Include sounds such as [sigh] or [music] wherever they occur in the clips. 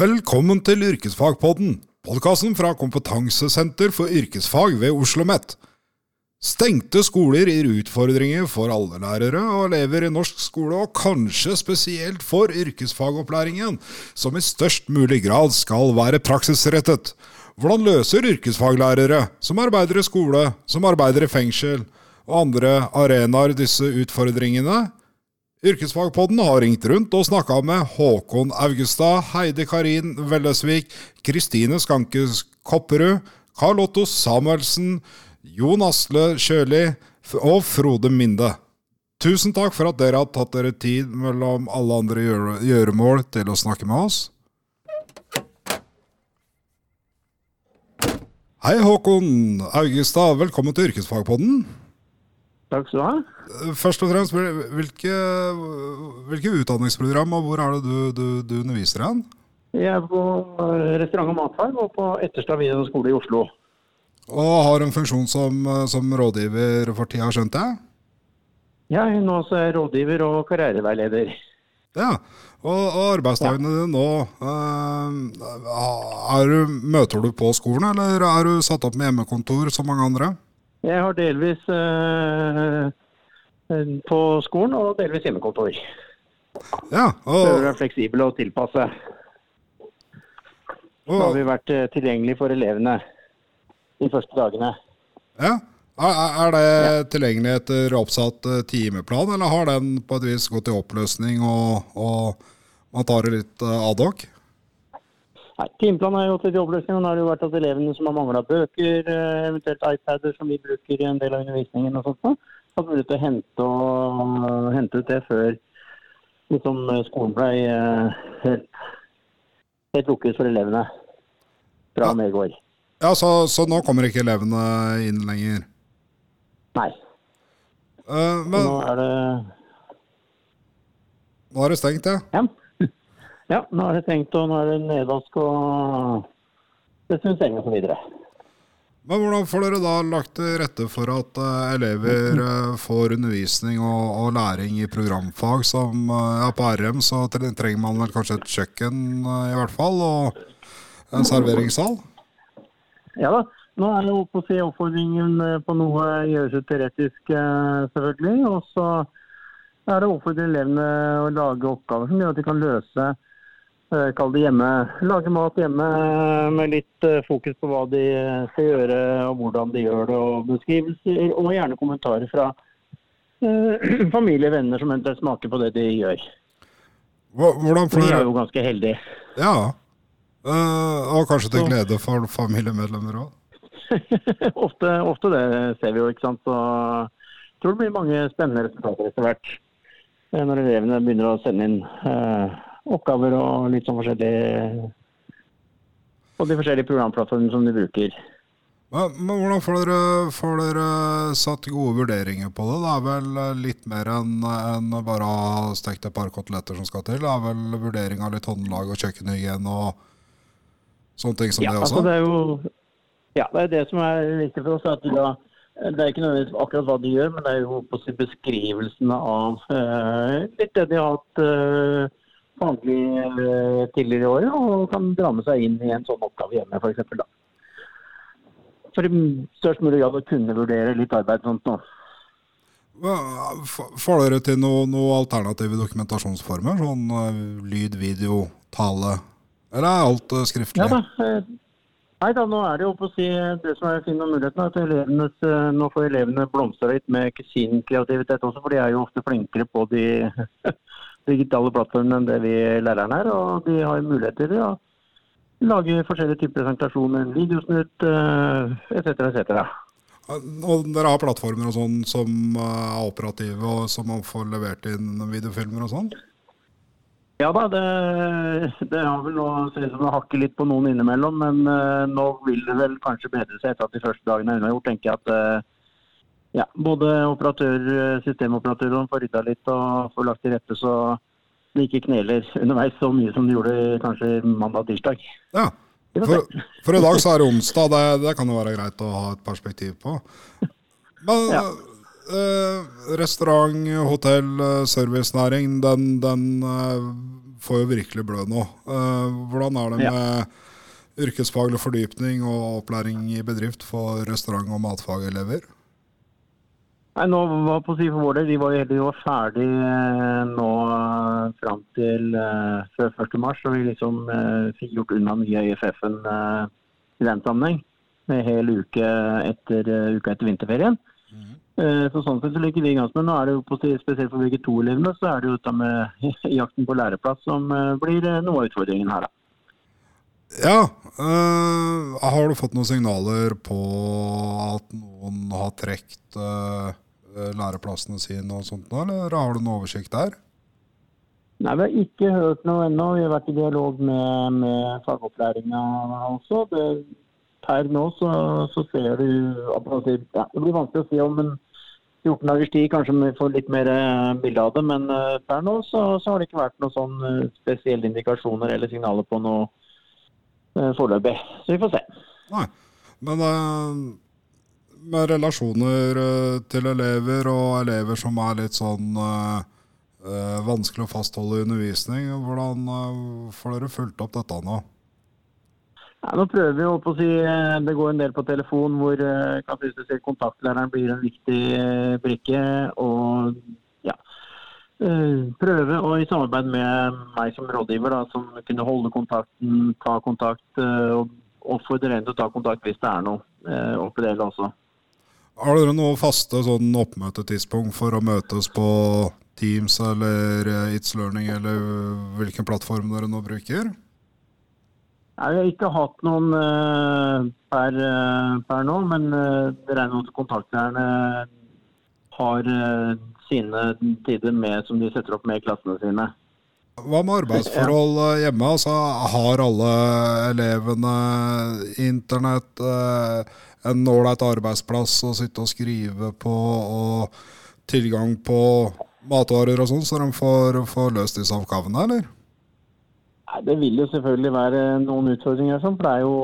Velkommen til Yrkesfagpodden, podkasten fra Kompetansesenter for yrkesfag ved Oslo OsloMet. Stengte skoler gir utfordringer for alle lærere og elever i norsk skole, og kanskje spesielt for yrkesfagopplæringen, som i størst mulig grad skal være praksisrettet. Hvordan løser yrkesfaglærere, som arbeider i skole, som arbeider i fengsel og andre arenaer, disse utfordringene? Yrkesfagpodden har ringt rundt og snakka med Håkon Augestad, Heidi Karin Vellesvik, Kristine Skankes Kopperud, Karl Otto Samuelsen, Jon Asle Kjøli og Frode Minde. Tusen takk for at dere har tatt dere tid mellom alle andre gjøremål til å snakke med oss. Hei, Håkon Augestad. Velkommen til Yrkesfagpodden. Takk skal du ha. Først og fremst, hvilke, hvilke utdanningsprogram og hvor er det du, du, du underviser hen? Jeg er på restaurant og matfag og på Etterstad videregående skole i Oslo. Og har en funksjon som, som rådgiver for tida, skjønte jeg? Ja, nå er jeg rådgiver og karriereveileder. Ja, og, og arbeidsdagene dine nå, uh, du, møter du på skolen, eller er du satt opp med hjemmekontor som mange andre? Jeg har delvis uh, på skolen og delvis hjemmekontor. Ja, og... Prøver å være fleksibel og tilpasse. Så har vi vært tilgjengelige tilgjengelig for elevene de første dagene. Ja, Er det ja. tilgjengelig etter oppsatt timeplan, eller har den på et vis gått i oppløsning og, og man tar det litt ad hoc? Nei, Timeplanen har gått litt jobbløsning. og Nå har det jo vært at elevene som har mangla bøker, eh, eventuelt iPader som vi bruker i en del av undervisningen, og sånt, har mulighet til å hente, og, hente, ut det før liksom, skolen ble eh, helt, helt lukket for elevene fra og med i går. Ja, så, så, nå kommer ikke elevene inn lenger? Nei. Uh, men, nå er det Nå er det stengt, ja? ja. Ja, nå er det tenkt, og nå er det nedvask og desinfisering osv. Men hvordan får dere da lagt til rette for at uh, elever uh, får undervisning og, og, læring i programfag som uh, er på RM, så trenger man vel kanskje et kjøkken i hvert fall, og en serveringssal? Ja da. Nå er det oppe å se oppfordringen på noe gjøres ut teoretisk, selvfølgelig. Og så er det oppfordre elevene å lage oppgaver som gjør at de kan løse Eh, kall det hjemme. Lage mat hjemme med litt eh, fokus på hva de skal gjøre og hvordan de gjør det. Og beskrivelser og gjerne kommentarer fra uh, [clears throat] familie og venner som eventuelt smaker på det de gjør. Hvordan får De er jo ganske heldige. Ja. Uh, og kanskje til glede for familiemedlemmer òg? [laughs] ofte, ofte, det ser vi jo, ikke sant. Så jeg tror det blir mange spennende resultater etter hvert. Når elevene begynner å sende inn uh, oppgaver og litt sånn forskjellig på de forskjellige programplattformene som de bruker. Men, men hvordan får dere, får dere, satt gode vurderinger på det? Det er vel litt mer enn en bare å stekt et par koteletter som skal til? Det er vel vurdering av litt håndlag og kjøkkenhygiene og sånne ting som ja, det også? Altså det er jo, ja, det er det som er viktig for oss. at da, Det er ikke nødvendigvis akkurat hva de gjør, men det er jo på beskrivelsen av uh, litt det de har hatt uh, faglig eh, tidligere i året, og kan dra med seg inn i en sånn oppgave hjemme f.eks. da. for i størst mulig grad å kunne vurdere litt arbeid sånt nå. Får dere til noen noe alternative dokumentasjonsformer? Sånn uh, lyd, video, tale? Eller er alt uh, skriftlig? Ja da. Nei da, nå er det jo på å si det som er fin med muligheten, at elevene, nå får elevene blomstre litt med sin kreativitet også, for de er jo ofte flinkere på de [laughs] digitale plattformen enn det vi læreren er. Og de har muligheter til å lage forskjellige typer presentasjoner, videosnutt etc. etc. Og dere har plattformer og sånn som er operative, og som man får levert inn videofilmer og sånn? Ja da, det, det har vel nå ser ut som det hakker litt på noen innimellom. Men uh, nå vil det vel kanskje bedre seg etter at de første dagene er unnagjort. tenker jeg at ja, både operatør, systemoperatøren får rydda litt og får lagt til rette så det ikke kneler underveis så mye som det gjorde kanskje mandag-tirsdag. Ja, for, for, i dag så er det onsdag. Det, det kan jo være greit å ha et perspektiv på. Men ja. Eh, restaurant, hotell, eh, servicenæring, den, den eh, får jo virkelig blø nå. hvordan er det med ja. yrkesfaglig fordypning og opplæring i bedrift for restaurant- og matfagelever? Nei, nå var på å si for vår del, Vi var, vi var ferdig nå fram til uh, før 1.3, så vi liksom uh, fikk gjort unna mye av IFF-en uh, i den sammenheng. En hel uke etter, uka etter vinterferien. Mm. Eh, så sånn sett så liker vi ganske, men nå er det jo på, spesielt for begge to elevene så er det jo dette med [laughs] jakten på læreplass som eh, blir eh, noe av utfordringen her. da. Ja, øh, har du fått noen signaler på at noen har trukket øh, læreplassene sine og sånt eller har du noen oversikt der? Nei, Vi har ikke hørt noe ennå. Vi har vært i dialog med, med fagopplæringa også. Det, per nå så, så ser du ja, Det blir vanskelig å si om en 14 dagers tid kanskje vi får litt mer uh, bilde av det. Men uh, per nå så, så, har det ikke vært noen sånn uh, spesielle indikasjoner eller signaler på noe uh, foreløpig. Så vi får se. Nei, men med relasjoner til elever og elever som er litt sånn vanskelig å fastholde i undervisning, hvordan får dere fulgt opp dette nå? Ja, nå prøver vi å si, eh, Det går en del på telefon hvor eh, si, kontaktlæreren blir en viktig eh, brikke. og ja, prøve å i samarbeid med meg som rådgiver, da, som kunne holde kontakten, ta kontakt og oppfordre en til å ta kontakt hvis det er noe det også. Har dere noe faste sånn oppmøtetidspunkt for å møtes på Teams eller It's Learning, eller hvilken plattform dere nå bruker? Jeg har ikke hatt noen uh, per, uh, per, nå, men det regner med at kontaktlærerne har sine tider med som de setter opp med klassene sine. Hva med arbeidsforhold hjemme? Altså, har alle elevene internett, en ålreit arbeidsplass å sitte og skrive på, og tilgang på matvarer og sånn, så de får, får løst disse oppgavene, eller? Nei, Det vil jo selvfølgelig være noen utfordringer. Sånn, for det er jo,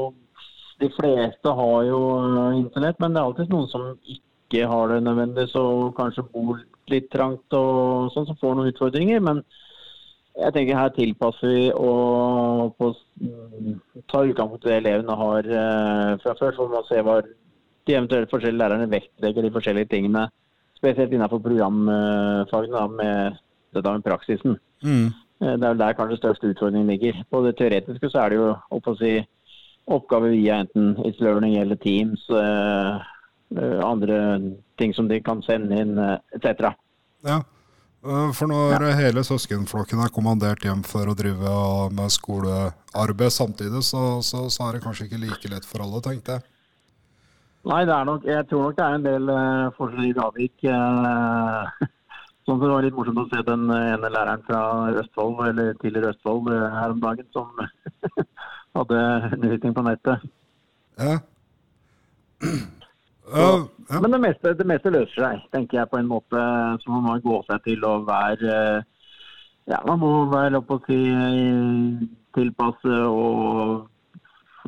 De fleste har jo eh, internett, men det er alltid noen som ikke har det nødvendigvis og kanskje bor litt trangt og sånn, som får noen utfordringer. Men jeg tenker her tilpasser vi og på, tar utgangspunkt i det elevene har uh, fra før. Så må man se hva de eventuelle forskjellige lærerne vektlegger de forskjellige tingene. Spesielt innenfor programfagene med dette med praksisen. Mm. Eh, det er vel der kanskje største utfordringen ligger. På det teoretiske så er det jo å si, oppgaver via enten It's Learning eller Teams. Eh, eh, andre ting som de kan sende inn, etc. Ja, for når ja. hele søskenflokken er kommandert hjem for å drive med skolearbeid samtidig, så, så, så, er det kanskje ikke like lett for alle, tenkte jeg. Nei, det er nok, jeg tror nok det er en del uh, forskjeller i Davik. Uh, Sånn [laughs] det var litt morsomt å se den ene læreren fra Østfold, eller tidligere Østfold eh, her om dagen, som [laughs] hadde undervisning på nettet. Ja. [clears throat] Så. Men det meste, det meste, løser seg, tenker jeg på en måte. Så man må gå seg til å være Ja, man må være oppe og si tilpasse og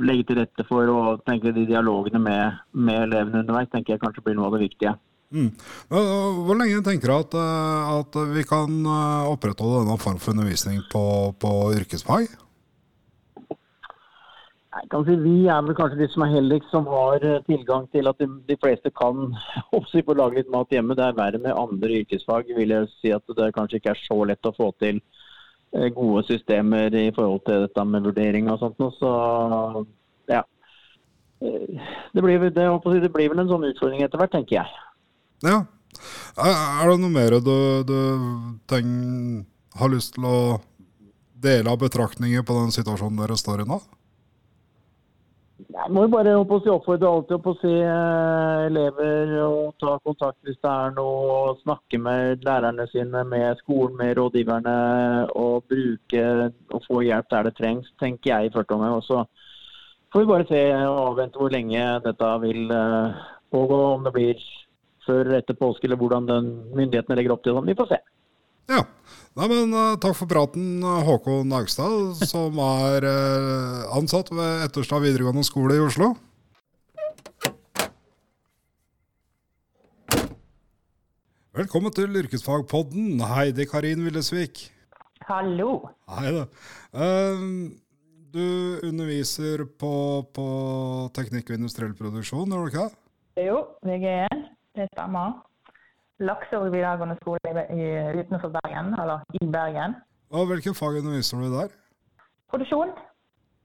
legge til rette for å tenke de dialogene med, med elevene underveis, tenker jeg kanskje blir noe av det viktige. Mm. Hvor lenge tenker du at, eh, at, vi kan eh, opprettholde denne form for undervisning på, på yrkesfag? Jeg kan si Vi er vel kanskje de som er heldigst som har eh, tilgang til at de, fleste kan [laughs] også få lage litt mat hjemme. Det er verre med andre yrkesfag. vil jeg si at Det kanskje ikke er så lett å få til gode systemer i forhold til dette med vurdering og sånt. Så ja. Det blir, det, det blir vel en sånn utfordring etter hvert, tenker jeg. Ja. Er det noe mer du, du tenker, har lyst til å dele av betraktninger på den situasjonen dere står i nå? Jeg må jo bare å si, oppfordre alle til å se eh, elever og ta kontakt hvis det er noe. og Snakke med lærerne sine, med skolen, med rådgiverne. Og bruke og få hjelp der det trengs, tenker jeg i første omgang. Og så får vi bare se og avvente hvor lenge dette vil eh, pågå. Om det blir før etter påske, eller hvordan myndighetene legger opp til. det. Vi får se. Ja. Nei, men uh, Takk for praten, Håkon Augstad, som er uh, ansatt ved Etterstad videregående skole i Oslo. Velkommen til Yrkesfagpodden, Heidi Karin Willesvik. Hallo. Hei da. Uh, du underviser på, på teknikk og industriell produksjon, gjør du ikke det? Jo, VG1. Det stemmer. Lakseorg videregående skole i, utenfor Bergen, eller i Bergen. Og Hvilke fag underviser du der? Produksjon,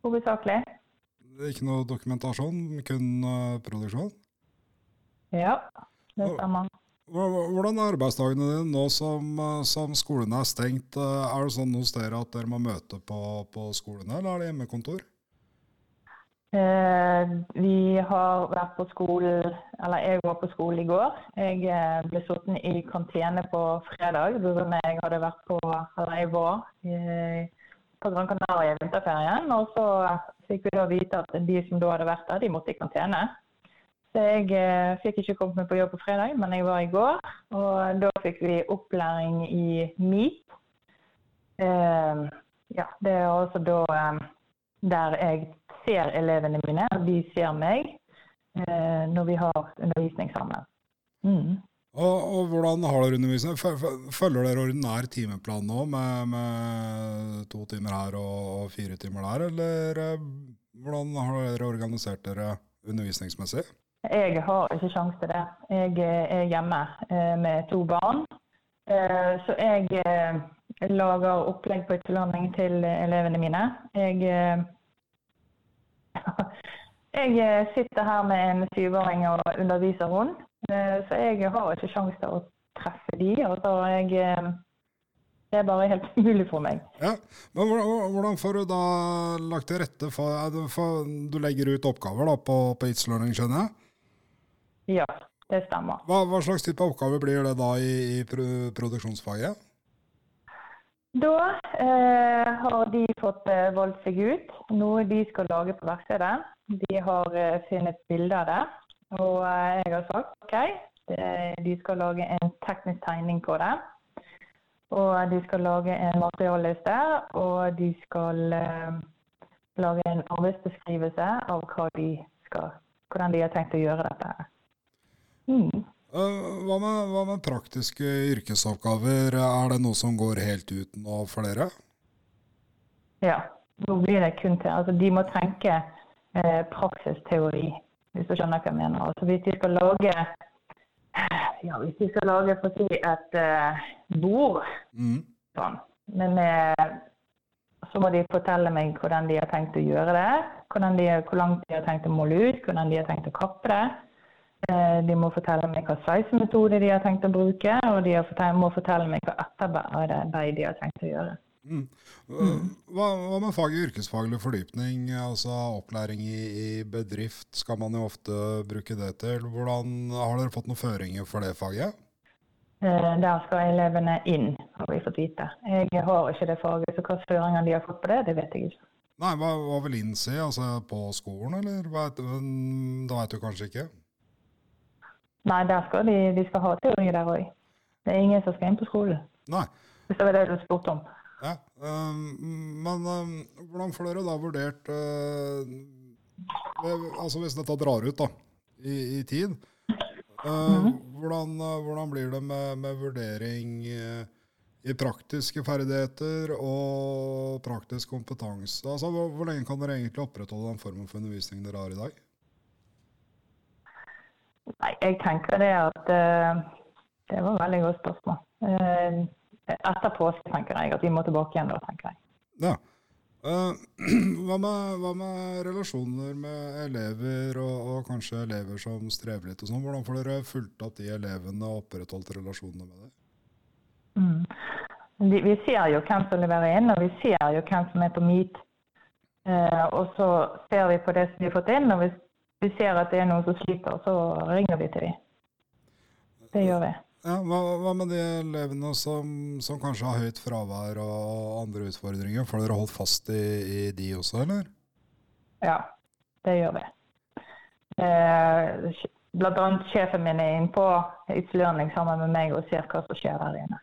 hovedsakelig. Ikke noe dokumentasjon, kun uh, produksjon? Ja, det stemmer. Hvordan er arbeidsdagene dine nå som, uh, som skolene er stengt? Uh, er det sånn hos dere at dere må møte på, på skolene, eller er det hjemmekontor? Eh, vi har vært på skolen, eller jeg var på skolen i går. Jeg eh, ble sittende i karantene på fredag som jeg hadde vært på, eller jeg var på Gran Canaria i vinterferien. Og så fikk vi da vite at de som da hadde vært der, de måtte i karantene. Så jeg eh, fikk ikke kommet meg på jobb på fredag, men jeg var i går. Og da fikk vi opplæring i MIP. ja, det er altså da der jeg ser elevene mine, og de ser meg eh, når vi har undervisning sammen. Mm. Og, og, hvordan har dere undervisning? Følger dere ordinær timeplan nå med, med, to timer her og fire timer der, eller eh, hvordan har dere organisert dere undervisningsmessig? Jeg har ikke sjanse til det. Jeg eh, er hjemme eh, med to barn. Eh, så jeg lager opplegg på etterlanding til elevene mine. Jeg [laughs] Jeg eh, sitter her med en syvåring og underviser hun, eh, så jeg har ikke sjanse til å treffe de. Altså jeg, eh, det er bare helt [laughs] umulig for meg. Ja, men Hvordan får du da lagt til rette for, for Du legger ut oppgaver da på, på It's Learning, skjønner jeg? Ja, det stemmer. Hva, hva, slags type oppgaver blir det da i, i produksjonsfaget? Da eh, har de fått eh, valgt seg ut noe de skal lage på verkstedet. De har eh, funnet bilde av det. Og eh, jeg har sagt OK, de skal lage en teknisk tegning på det. Og de skal lage en materialliste, og de skal eh, lage en arbeidsbeskrivelse av de skal, hvordan de har tenkt å gjøre dette. Mm. Eh, hva med, hva med, praktiske yrkesoppgaver? Er det noe som går helt uten å flere? Ja, nå blir det kun til Altså, de må tenke eh, praksisteori, hvis du skjønner hva jeg mener. Altså, hvis de skal lage ja, hvis de skal lage for si et eh, bord, mm. sånn. Men eh, så må de fortelle meg hvordan de har tenkt å gjøre det. De, hvor langt de har tenkt å måle ut, hvordan de har tenkt å kappe det. Eh, de må fortelle meg hva sveisemetode de har tenkt å bruke, og de må fortelle meg hva etterarbeid de har tenkt å gjøre. Mm. mm. Hva, hva, med fag i yrkesfaglig fordypning, altså opplæring i, i, bedrift, skal man jo ofte bruke det til. Hvordan Har dere fått noen føringer for det faget? Eh, der skal elevene inn, har vi fått vite. Jeg har ikke det faget, så hvilke føringer de har fått på det, det vet jeg ikke. Nei, Hva, hva vil inn si? Altså på skolen, eller? Da vet du kanskje ikke? Nei, der skal de, de skal ha teori der òg. Det er ingen som skal inn på skolen. Nei. Hvis det var det du spurte om. Ja, um, Men um, hvordan får dere da vurdert uh, Altså hvis dette drar ut da, i, i tid, uh, mm -hmm. hvordan, uh, hvordan, blir det med, med vurdering i praktiske ferdigheter og praktisk kompetanse? Altså, hvor, hvor lenge kan dere egentlig opprettholde den formen for undervisning dere har i dag? Nei, jeg tenker det at uh, Det var et veldig godt spørsmål. Uh, etter påske tenker jeg at vi må tilbake igjen da, tenker jeg. Ja. Uh, [clears throat] hva, med, hva, med, relasjoner med elever, og, og, kanskje elever som strever litt? og sånn? Hvordan får dere fulgt opp de elevene og opprettholdt relasjonene med dem? Mm. Vi, vi, ser jo hvem som leverer inn, og vi ser jo hvem som er på Meet. Eh, og så ser vi på det som vi har fått inn, og hvis vi ser at det er noen som sliter, så ringer vi til dem. Det gjør vi. Ja, hva, hva med de elevene som, som, kanskje har høyt fravær og andre utfordringer? Får dere holdt fast i, i de også, eller? Ja, det gjør vi. Eh, blant annet sjefen min er inne på It's Learning sammen med meg og ser hva som skjer der inne.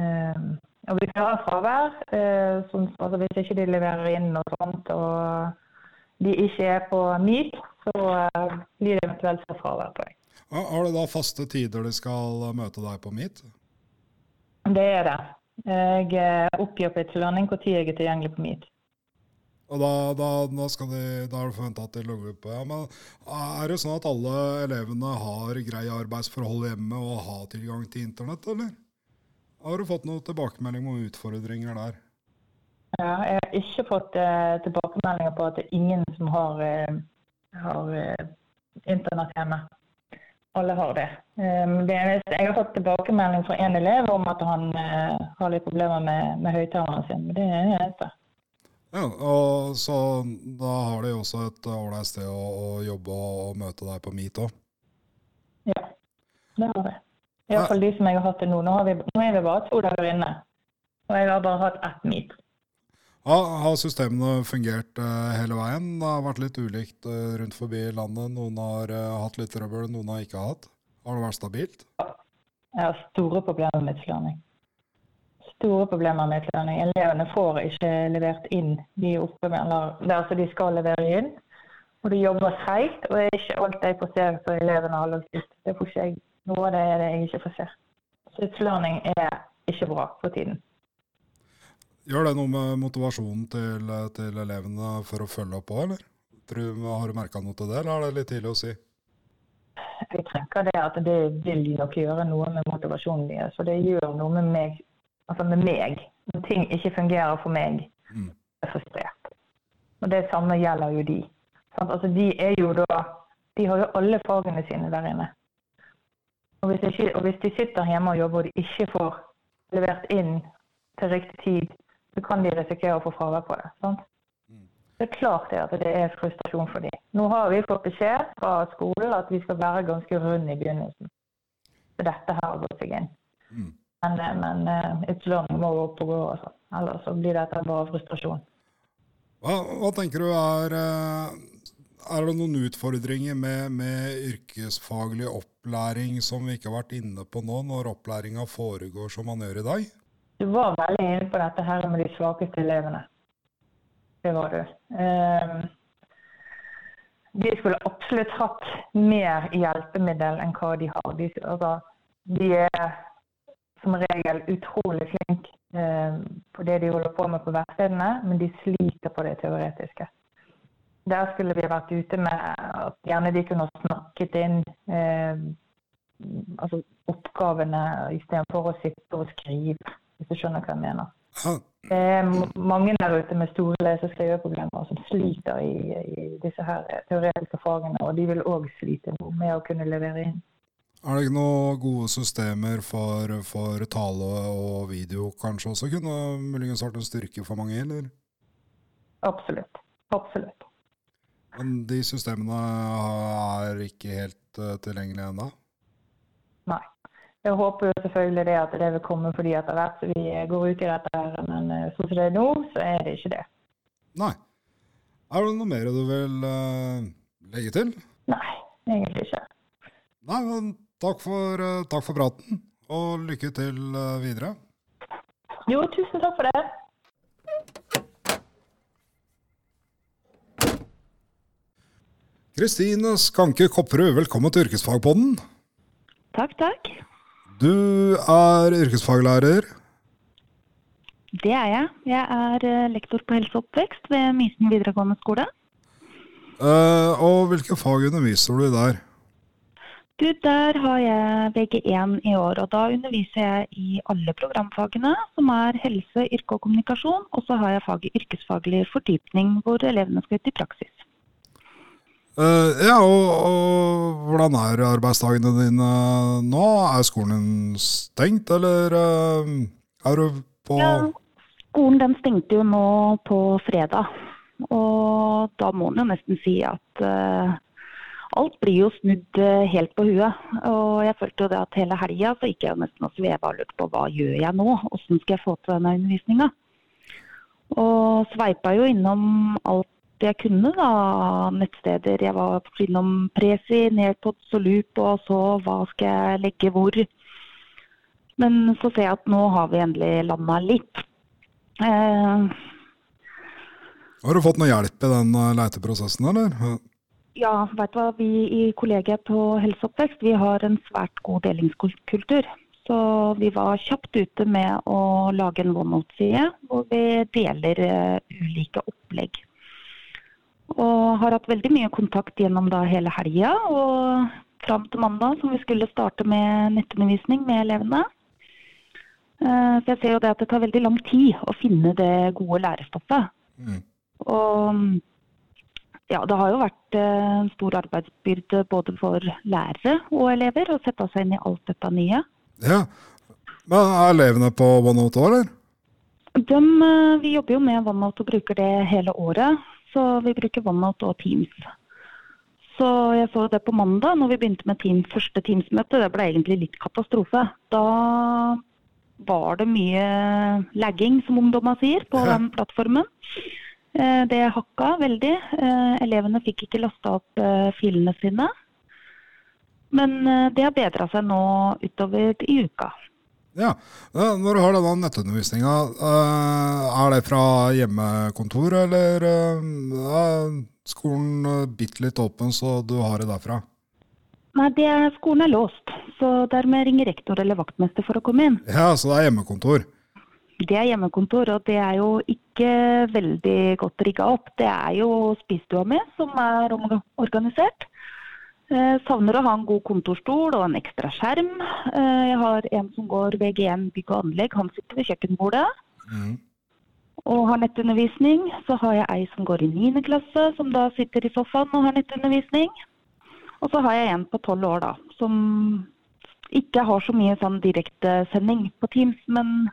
Eh, og vi klarer fravær. Eh, som, altså hvis ikke de leverer inn noe sånt og de ikke er på Meet, så eh, blir det eventuelt fravær på deg. Har du da faste tider de skal møte deg på Meet? Det er det. Jeg oppgir på et lønning når jeg er tilgjengelig på Meet. Og da, da, da, de, da er det forventa at de logger på. Ja, men er det sånn at alle elevene har greie arbeidsforhold hjemme og har tilgang til internett, eller? Har du fått noen tilbakemelding om utfordringer der? Ja, jeg har ikke fått eh, tilbakemeldinger på at det er ingen som har, eh, har eh, internett hjemme alle har det. Ehm, jeg har fått tilbakemelding fra en elev om at han uh, har litt problemer med, med høyttaleren sin. Men det er det. Ja, og Så da har de også et ålreit sted å, å, jobbe og møte deg på Meet òg? Ja, det har vi. Iallfall de som jeg har hatt det nå. Nå, vi, nå er vi bare to dager inne. Og jeg har bare hatt ett Meet. Ja, har systemene fungert uh, hele veien? Det har vært litt ulikt uh, rundt forbi landet. Noen har uh, hatt litt trøbbel, noen har ikke hatt. Har det vært stabilt? Jeg har store problemer med utlønning. Store problemer med utlønning. Elevene får ikke levert inn de oppgavene altså de skal levere inn. Og de jobber seigt, og det er ikke alt jeg får se som elevene har lagt ut. Det får ikke jeg. Noe av det er det jeg ikke får se. Så utlønning er ikke bra for tiden. Gjør det noe med motivasjonen til, til elevene for å følge opp òg, eller? Tror, har du merka noe til det, eller er det litt tidlig å si? Jeg tenker det at det vil nok gjøre noe med motivasjonen deres. For det gjør noe med meg. Altså med meg. Når ting ikke fungerer for meg, mm. er frustrert. Og det samme gjelder jo de. Altså de er jo da De har jo alle fagene sine der inne. Og hvis, ikke, og hvis de sitter hjemme og jobber og de ikke får levert inn til riktig tid så kan de risikere å få fravær på det. Sant? Mm. Det er klart det at det er frustrasjon for dem. Nå har vi fått beskjed fra skolen at vi skal være ganske runde i begynnelsen. Så dette her har gått seg inn. Mm. Men, eh, men uh, it's long må opp og gå, altså. Ellers så blir dette bare frustrasjon. Hva, hva tenker du er uh, Er det noen utfordringer med, med, yrkesfaglig opplæring som vi ikke har vært inne på nå, når opplæringa foregår som man gjør i dag? Du var veldig inne på dette her med de svakeste elevene. Det var du. Ehm, de skulle absolutt hatt mer hjelpemiddel enn hva de har. De, altså, er som regel utrolig flinke ehm, på det de holder på med på verkstedene, men de sliter på det teoretiske. Der skulle vi vært ute med at gjerne de kunne snakket inn eh, altså oppgavene istedenfor å sitte og skrive hvis du skjønner hva jeg mener. Det er mange der ute med store lese- og skriveproblemer som sliter i, i, disse her teoretiske fagene, og de vil òg slite med å kunne levere inn. Er det ikke noen gode systemer for, for tale og video kanskje også kunne muligens vært en styrke for mange, eller? Absolutt. Absolutt. Men de systemene er ikke helt uh, tilgjengelige ennå? Jeg håper jo selvfølgelig det at det vil komme fordi etter hvert vi går ut i dette, her, men eh, sånn som det er nå, så er det ikke det. Nei. Er det noe mer du vil uh, legge til? Nei, egentlig ikke. Nei, men takk for, uh, takk for praten, og lykke til uh, videre. Jo, tusen takk for det. Kristine Skanke Kopperud, velkommen til Yrkesfagpodden. Takk, takk. Du er yrkesfaglærer? Det er jeg. Jeg er eh, lektor på helse og oppvekst ved Mysen videregående skole. Uh, og hvilke fag underviser du der? Du, Der har jeg VG1 i år, og da underviser jeg i alle programfagene, som er helse, yrke og kommunikasjon. Og så har jeg faget yrkesfaglig fordypning, hvor elevene skal ut i praksis. Uh, ja, og, og, hvordan er arbeidsdagene dine nå? Er skolen din stengt, eller uh, er du på Ja, skolen den stengte jo nå på fredag. Og da må en jo nesten si at uh, alt blir jo snudd helt på huet. Og jeg følte jo det at hele helga så gikk jeg jo nesten og sveva og lurte på hva gjør jeg nå? Hvordan skal jeg få til denne undervisninga? Og sveipa jo innom alt jeg kunne, da. Nettsteder. Jeg var innom Presi, Nearpods og Loop og så hva skal jeg legge hvor. Men så ser jeg at nå har vi endelig landa litt. Eh, har du fått noe hjelp i den eh, leiteprosessen, eller? Ja, vet du hva. Vi i kollegiet på Helseoppvekst vi har en svært god delingskultur. Så vi var kjapt ute med å lage en OneNote-side hvor vi deler uh, ulike opplegg. Og har hatt veldig mye kontakt gjennom da hele helga og fram til mandag, som vi skulle starte med nettundervisning med elevene. Uh, så jeg ser jo det at det tar veldig lang tid å finne det gode lærestoffet. Mm. Og ja, det har jo vært eh, en stor arbeidsbyrde både for lærere og elever å sette seg inn i alt dette nye. Ja, Men er elevene på OneNote òg, eller? De, eh, vi jobber jo med OneNote og bruker det hele året. Så vi bruker OneNote og Teams. Så jeg så det på mandag når vi begynte med team, første Teams-møte. Det ble egentlig litt katastrofe. Da var det mye lagging, som ungdommer sier, på den plattformen. Eh, det hakka veldig. Eh, elevene fikk ikke lasta opp eh, filene sine. Men det har bedra seg nå utover i uka. Ja, Når du har denne nettundervisninga, er det fra hjemmekontor, eller er skolen bitte litt åpen, så du har det derfra? Nei, det er, skolen er låst, så dermed ringer rektor eller vaktmester for å komme inn. Ja, Så det er hjemmekontor? Det er hjemmekontor, og det er jo ikke veldig godt rigga opp. Det er jo spisestua mi som er organisert. Jeg eh, savner å ha en god kontorstol og en ekstra skjerm. Eh, jeg har en som går VG1 bygg og anlegg, han sitter ved kjøkkenbordet. Mm. Og har nettundervisning. Så har jeg ei som går i 9. klasse, som da sitter i sofaen og har nettundervisning. Og så har jeg en på tolv år, da, som ikke har så mye sånn direktesending på Teams, men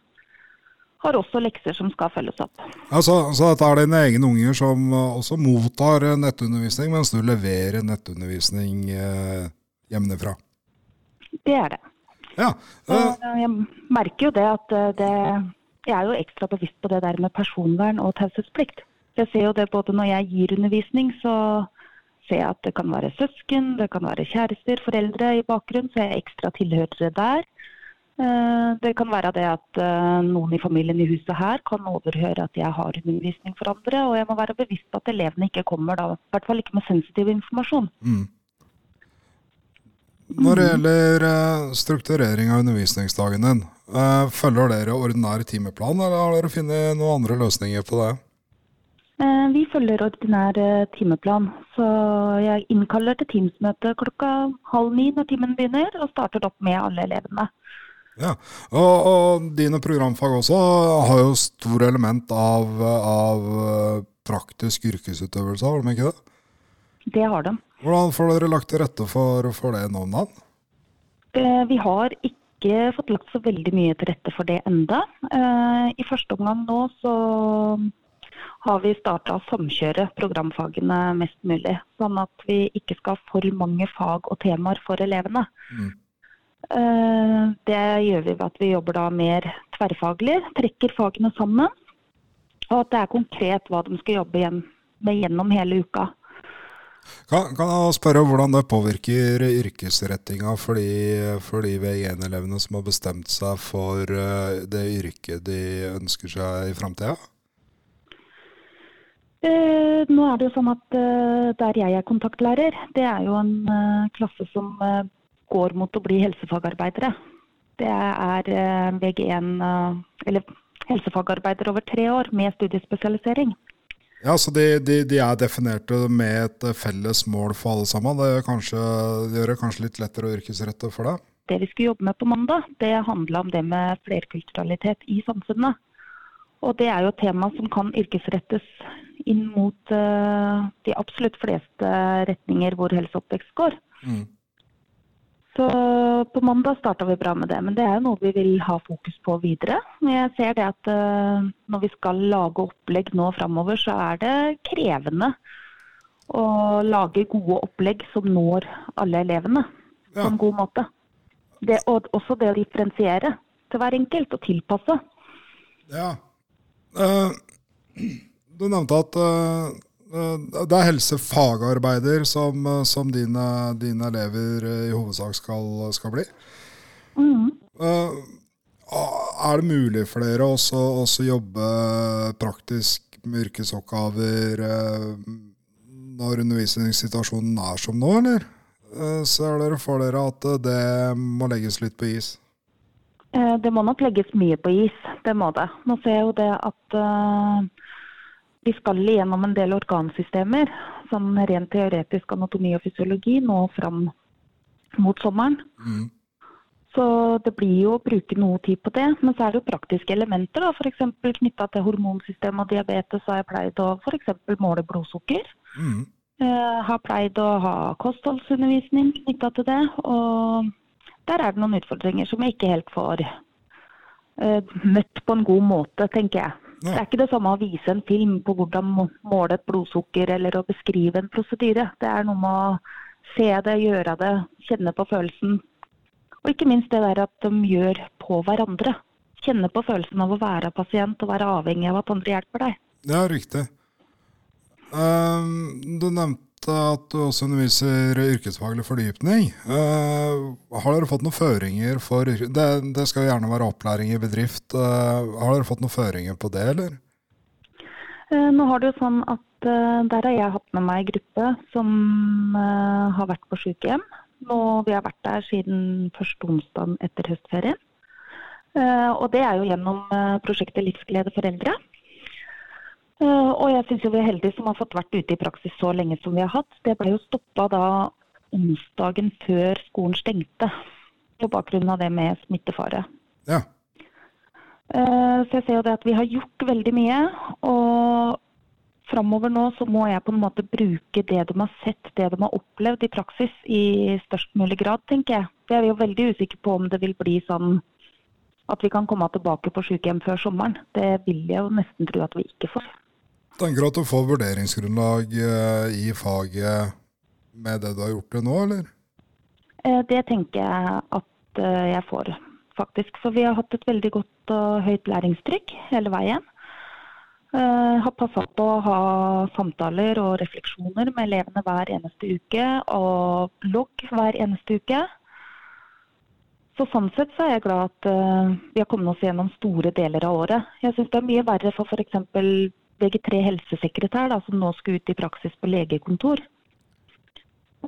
har også lekser som skal følges opp. Ja, så dette er dine egne unger som uh, også mottar uh, nettundervisning, mens du leverer nettundervisning eh, hjemmefra? Det er det. Ja. Så, jeg merker jo det at det Jeg er jo ekstra bevisst på det der med personvern og taushetsplikt. Jeg ser jo det både når jeg gir undervisning, så ser jeg at det kan være søsken, det kan være kjærester, foreldre i bakgrunnen, så jeg er ekstra tilhørere der. Eh, det kan være det at eh, noen i familien i huset her kan overhøre at jeg har undervisning for andre, og jeg må være bevisst på at elevene ikke kommer da, i hvert fall ikke med sensitiv informasjon. Mm. Når det gjelder eh, strukturering av undervisningsdagen din, følger dere ordinær timeplan, eller har dere funnet noen andre løsninger på det? Vi følger ordinær timeplan. Så jeg innkaller til Teams-møte klokka halv ni når timen begynner, og starter opp med alle elevene. Ja, og, og, dine programfag også har jo stor element av, av eh, praktisk yrkesutøvelse, har de ikke det? Det har de. Hvordan får dere lagt til rette for, for det nå om dagen? Eh, vi har ikke fått lagt så veldig mye til rette for det enda. Eh, I første omgang nå så har vi starta å samkjøre programfagene mest mulig. Sånn at vi ikke skal ha for mange fag og temaer for elevene. Mm. Eh, det gjør vi ved at vi jobber da mer tverrfaglig, trekker fagene sammen. Og at det er konkret hva de skal jobbe med gjennom hele uka. Kan, kan jeg spørre hvordan det påvirker yrkesrettinga for de, for de V1-elevene som har bestemt seg for eh, det yrket de ønsker seg i framtida? Eh, nå er det jo sånn at eh, Der jeg er kontaktlærer, det er jo en eh, klasse som går mot å bli helsefagarbeidere. Det er eh, VG1, eh, eller helsefagarbeider over tre år med studiespesialisering. Ja, Så de, de, de, er definerte med et felles mål for alle sammen. Det, kanskje, det gjør det kanskje litt lettere å yrkesrette for deg? Det vi skulle jobbe med på mandag, det handla om det med flerkulturalitet i samfunnet. Og det er jo et tema som kan yrkesrettes inn mot uh, de absolutt fleste retninger hvor helseoppvekst går. Mm. Så på mandag starta vi bra med det, men det er jo noe vi vil ha fokus på videre. Jeg ser det at uh, når vi skal lage opplegg nå framover, så er det krevende å lage gode opplegg som når alle elevene på en god måte. Det, og også det å differensiere til hver enkelt og tilpasse. Ja. Uh, [clears throat] du nevnte at eh, eh, det er helsefagarbeider som, eh, som dine, dine elever eh, i hovedsak skal, skal bli. Eh, er det mulig for dere også også jobbe praktisk med yrkesoppgaver eh, når undervisningssituasjonen er som nå, eller? Eh, Ser dere for dere at eh, det må legges litt på is? Eh, Det må nok legges mye på is, det må det. Nå ser jeg jo det at eh, vi skal igjennom en del organsystemer, sånn rent teoretisk anatomi og fysiologi, nå fram mot sommeren. Mm. Så det blir jo å bruke noe tid på det. Men så er det jo praktiske elementer, da, f.eks. knytta til hormonsystem og diabetes. har jeg pleid å f.eks. måle blodsukker. Mm. Eh, har pleid å ha kostholdsundervisning knytta til det. Og der er det noen utfordringer som jeg ikke helt får eh, møtt på en god måte, tenker jeg. Det er ikke det samme å vise en film på hvordan må- måle et blodsukker eller å beskrive en prosedyre. Det er noe med å se det, gjøre det, kjenne på følelsen. Og ikke minst det der at de gjør på hverandre. Kjenne på følelsen av å være pasient og være avhengig av at andre hjelper deg. Ja, riktig. Um, du nevnte at du også underviser yrkesfaglig fordypning. Uh, har dere fått noen føringer for det, det skal gjerne være opplæring i bedrift. Uh, har dere fått noen føringer på det, eller? Uh, Nå har det jo sånn at der har jeg hatt med meg en gruppe som har vært på sykehjem. Nå, vi har vært der siden første onsdag etter høstferien. Og det er jo gjennom prosjektet Livsglede for eldre. Eh, Og jeg syns vi er heldige som har fått vært ute i praksis så lenge som vi har hatt. Det ble jo stoppa da onsdagen før skolen stengte. På bakgrunn av det med smittefare. Ja. Eh, Så jeg ser jo det at vi har gjort veldig mye. Og framover nå så må jeg på en måte bruke det de har sett, det de har opplevd i praksis i størst mulig grad, tenker jeg. For jeg er jo veldig usikker på om det vil bli sånn at vi kan komme tilbake på sykehjem før sommeren. Det vil jeg jo nesten tro at vi ikke får. Tenker du at du får vurderingsgrunnlag eh, i faget med det du har gjort det nå, eller? Eh, Det tenker jeg at eh, jeg får, faktisk. For vi har hatt et veldig godt og høyt læringstrykk hele veien. Jeg Har passa på å ha samtaler og refleksjoner med elevene hver eneste uke, og logg hver eneste uke. Så sånn sett så er jeg glad at vi har kommet oss gjennom store deler av året. Jeg syns det er mye verre for f.eks. VG3 helsesekretær, da, som nå skal ut i praksis på legekontor.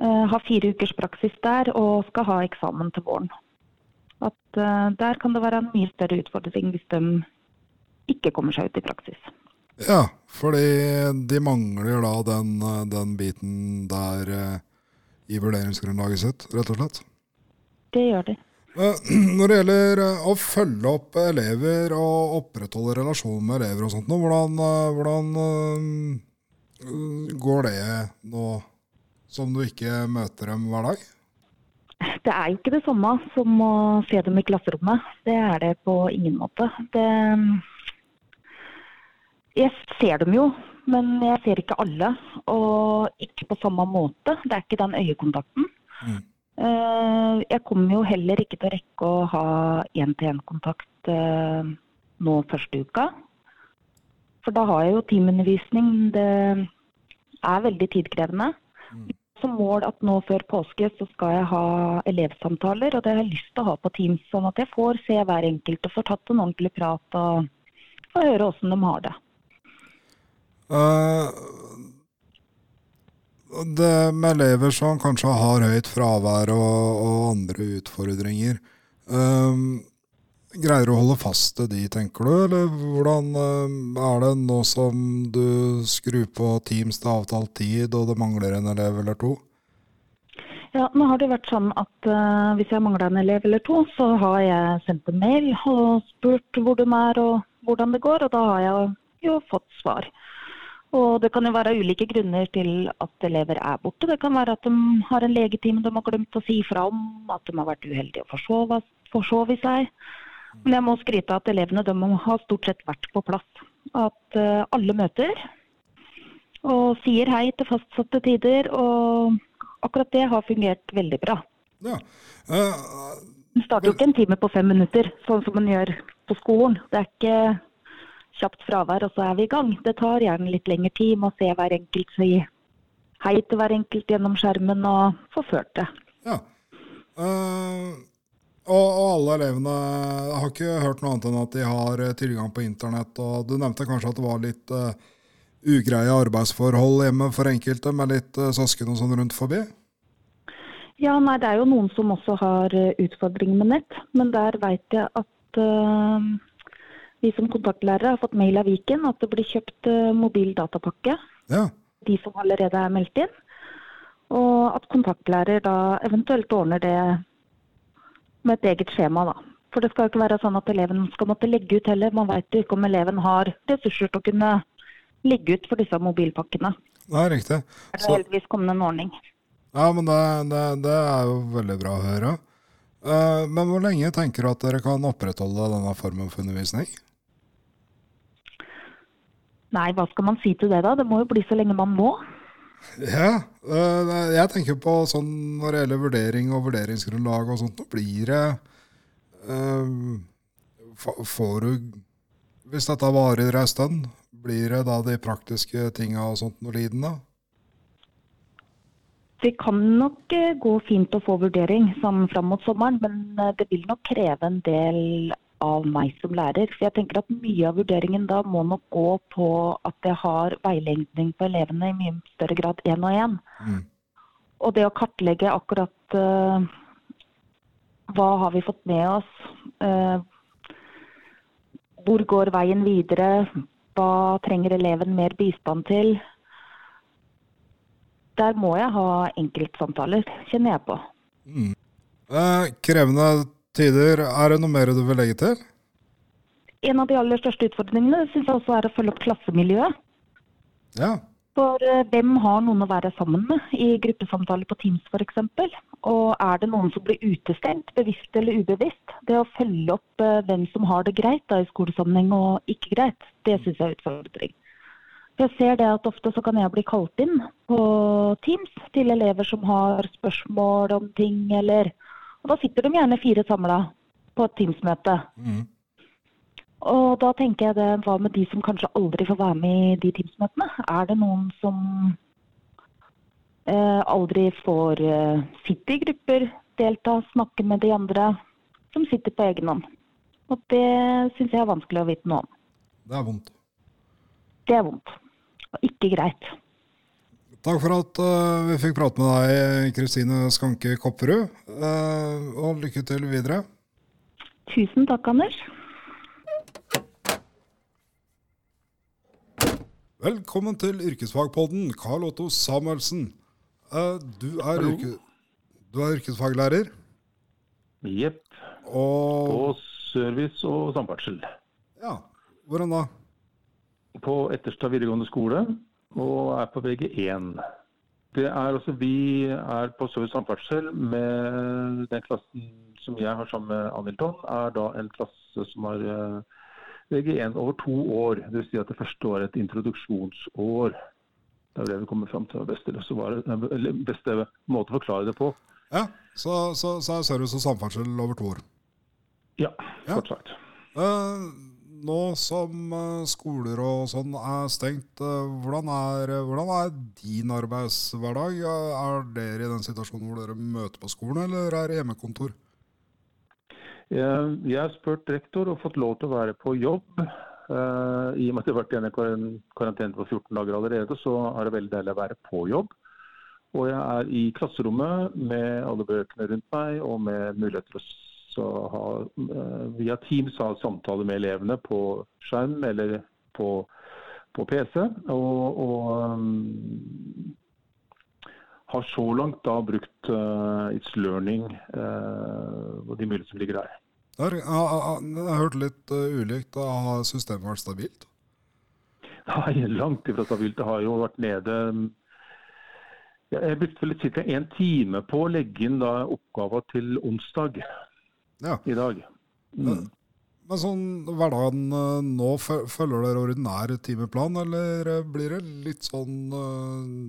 Eh, har fire ukers praksis der og skal ha eksamen til våren. At eh, Der kan det være en mye større utfordring hvis de ikke kommer seg ut i praksis. Ja, fordi de mangler da den, eh, den biten der i vurderingsgrunnlaget sitt, rett og slett. Det gjør de. Eh, [clears throat] Når det gjelder eh, å følge opp elever og opprettholde relasjonen med elever og sånt, hvordan, eh, hvordan går det nå som du ikke møter dem hver dag? Det er jo ikke det samme som å se dem i klasserommet. Det er det på ingen måte. Det, jeg ser dem jo, men jeg ser ikke alle. Og ikke på samme måte. Det er ikke den øyekontakten. Mm. Eh, Jeg kommer jo heller ikke til å rekke å ha én-til-én-kontakt eh, nå første uka. For da har jeg jo teamundervisning. Det er veldig tidkrevende. Som mål at nå før påske så skal jeg ha elevsamtaler, og det har jeg lyst til å ha på Teams. Sånn at jeg får se hver enkelt og får tatt en ordentlig prat og, og høre åssen de har det. Eh, det med elever som kanskje har høyt fravær og, og andre utfordringer, um, greier du å holde fast til de, tenker du? Eller hvordan um, er det nå som du skrur på Teams til avtalt tid, og det mangler en elev eller to? Ja, nå har det vært sånn at uh, hvis jeg mangler en elev eller to, så har jeg sendt en mail og spurt hvor de er og hvordan det går, og da har jeg jo fått svar. Og det kan jo være ulike grunner til at elever er borte. Det kan være at de har en legetime de har glemt å si fra om, at de har vært uheldige og forsovet forsove seg. Men jeg må skryte av at elevene de har stort sett vært på plass. At uh, alle møter og sier hei til fastsatte tider. Og akkurat det har fungert veldig bra. Ja. Uh, man starter jo ikke en time på fem minutter, sånn som man gjør på skolen. Det er ikke kjapt fravær, og så er vi i gang. Det tar gjerne litt lengre tid med å se hver enkelt si hei til hver enkelt gjennom skjermen og få ført det. Ja. Uh, og, og, alle elevene har ikke hørt noe annet enn at de har tilgang på internett. og Du nevnte kanskje at det var litt uh, ugreie arbeidsforhold hjemme for enkelte, med litt uh, søsken og sånn rundt forbi? Ja, nei, det er jo noen som også har utfordringer med nett. Men der veit jeg at vi som kontaktlærere har fått mail av Viken at det blir kjøpt uh, mobil datapakke. Ja. De som allerede er meldt inn. Og at kontaktlærer da eventuelt ordner det med et eget skjema, da. For det skal jo ikke være sånn at eleven skal måtte legge ut heller. Man veit jo ikke om eleven har ressurser til å kunne legge ut for disse mobilpakkene. Det er riktig. Det er heldigvis kommet en ordning. Ja, men det, det, det, er jo veldig bra å høre. Uh, men hvor lenge tenker du at dere kan opprettholde denne formen for undervisning? Nei, hva skal man si til det, da? Det må jo bli så lenge man må. Ja, øh, jeg tenker på sånn når det gjelder vurdering og vurderingsgrunnlag og sånt. Nå blir det um, Får du Hvis dette varer en stund, blir det da de praktiske tinga og sånt noe lidende? Det kan nok øh, gå fint å få vurdering sånn fram mot sommeren, men det vil nok kreve en del av meg som lærer. For jeg tenker at Mye av vurderingen da må nok gå på at jeg har veiledning på elevene i mye større grad én og én. Mm. Og det å kartlegge akkurat uh, hva har vi fått med oss, uh, hvor går veien videre, hva trenger eleven mer bistand til. Der må jeg ha enkeltsamtaler, kjenner jeg på. Mm. Eh, krevende tider. Er det noe mer du vil legge til? En av de aller største utfordringene synes jeg også er å følge opp klassemiljøet. Ja. For uh, hvem har noen å være sammen med i gruppesamtaler på Teams f.eks.? Og er det noen som blir utestengt, bevisst eller ubevisst? Det å følge opp uh, hvem som har det greit da, i skolesammenheng og ikke greit, det syns jeg er utfordring. Jeg ser det at ofte så kan jeg bli kalt inn på Teams til elever som har spørsmål om ting eller og da sitter de gjerne fire samla på et Teams-møte. Mm. Og da tenker jeg det, hva med de som kanskje aldri får være med i de Teams-møtene? Er det noen som eh, aldri får eh, sitte i grupper, delta, snakke med de andre, som sitter på egen hånd? Og det syns jeg er vanskelig å vite noe om. Det er vondt. Det er vondt. Og ikke greit. Takk for at uh, vi fikk prate med deg, Kristine Skanke Kopperud. Uh, og lykke til videre. Tusen takk, Anders. Velkommen til Yrkesfagpodden, Karl Otto Samuelsen. Uh, du, er yrke, du, er yrkesfaglærer? Jepp. Og... På service og samferdsel. Ja, Hvordan da? På Etterstad videregående skole og er på VG1. Det er altså, Vi er på Service samferdsel med den klassen som jeg har sammen med Anilton, er da en klasse som har eh, VG1 over to år. Dvs. Si at det første året er et introduksjonsår. Det er det vi kommer fram til beste, beste måte å forklare det på. Ja, Så, så, så er service og samferdsel over to år? Ja, kort sagt. Uh, nå som eh, skoler og sånn er stengt, eh, hvordan er, hvordan er, din arbeidshverdag? Er dere i den situasjonen hvor dere møter på skolen, eller er det hjemmekontor? Jeg har spurt rektor og fått lov til å være på jobb. Uh, I og med at jeg har vært i karantene på 14 dager allerede, så er det veldig deilig å være på jobb. Og jeg er i klasserommet med alle bøkene rundt meg og med muligheter å så ha, eh, via Teams ha samtaler med elevene på skjerm eller på, på PC. Og, og um, har så langt da brukt uh, It's Learning uh, og de mulighetene som ligger der. Jeg, har hørt litt ulikt. Har systemet vært stabilt? Nei, [laughs] langt ifra stabilt. Det har jo vært nede Jeg brukte vel ca. en time på å legge inn da oppgava til onsdag Ja. i dag. Mm. Men sånn hverdagen eh, nå, følger dere ordinær timeplan, eller eh, blir det litt sånn uh,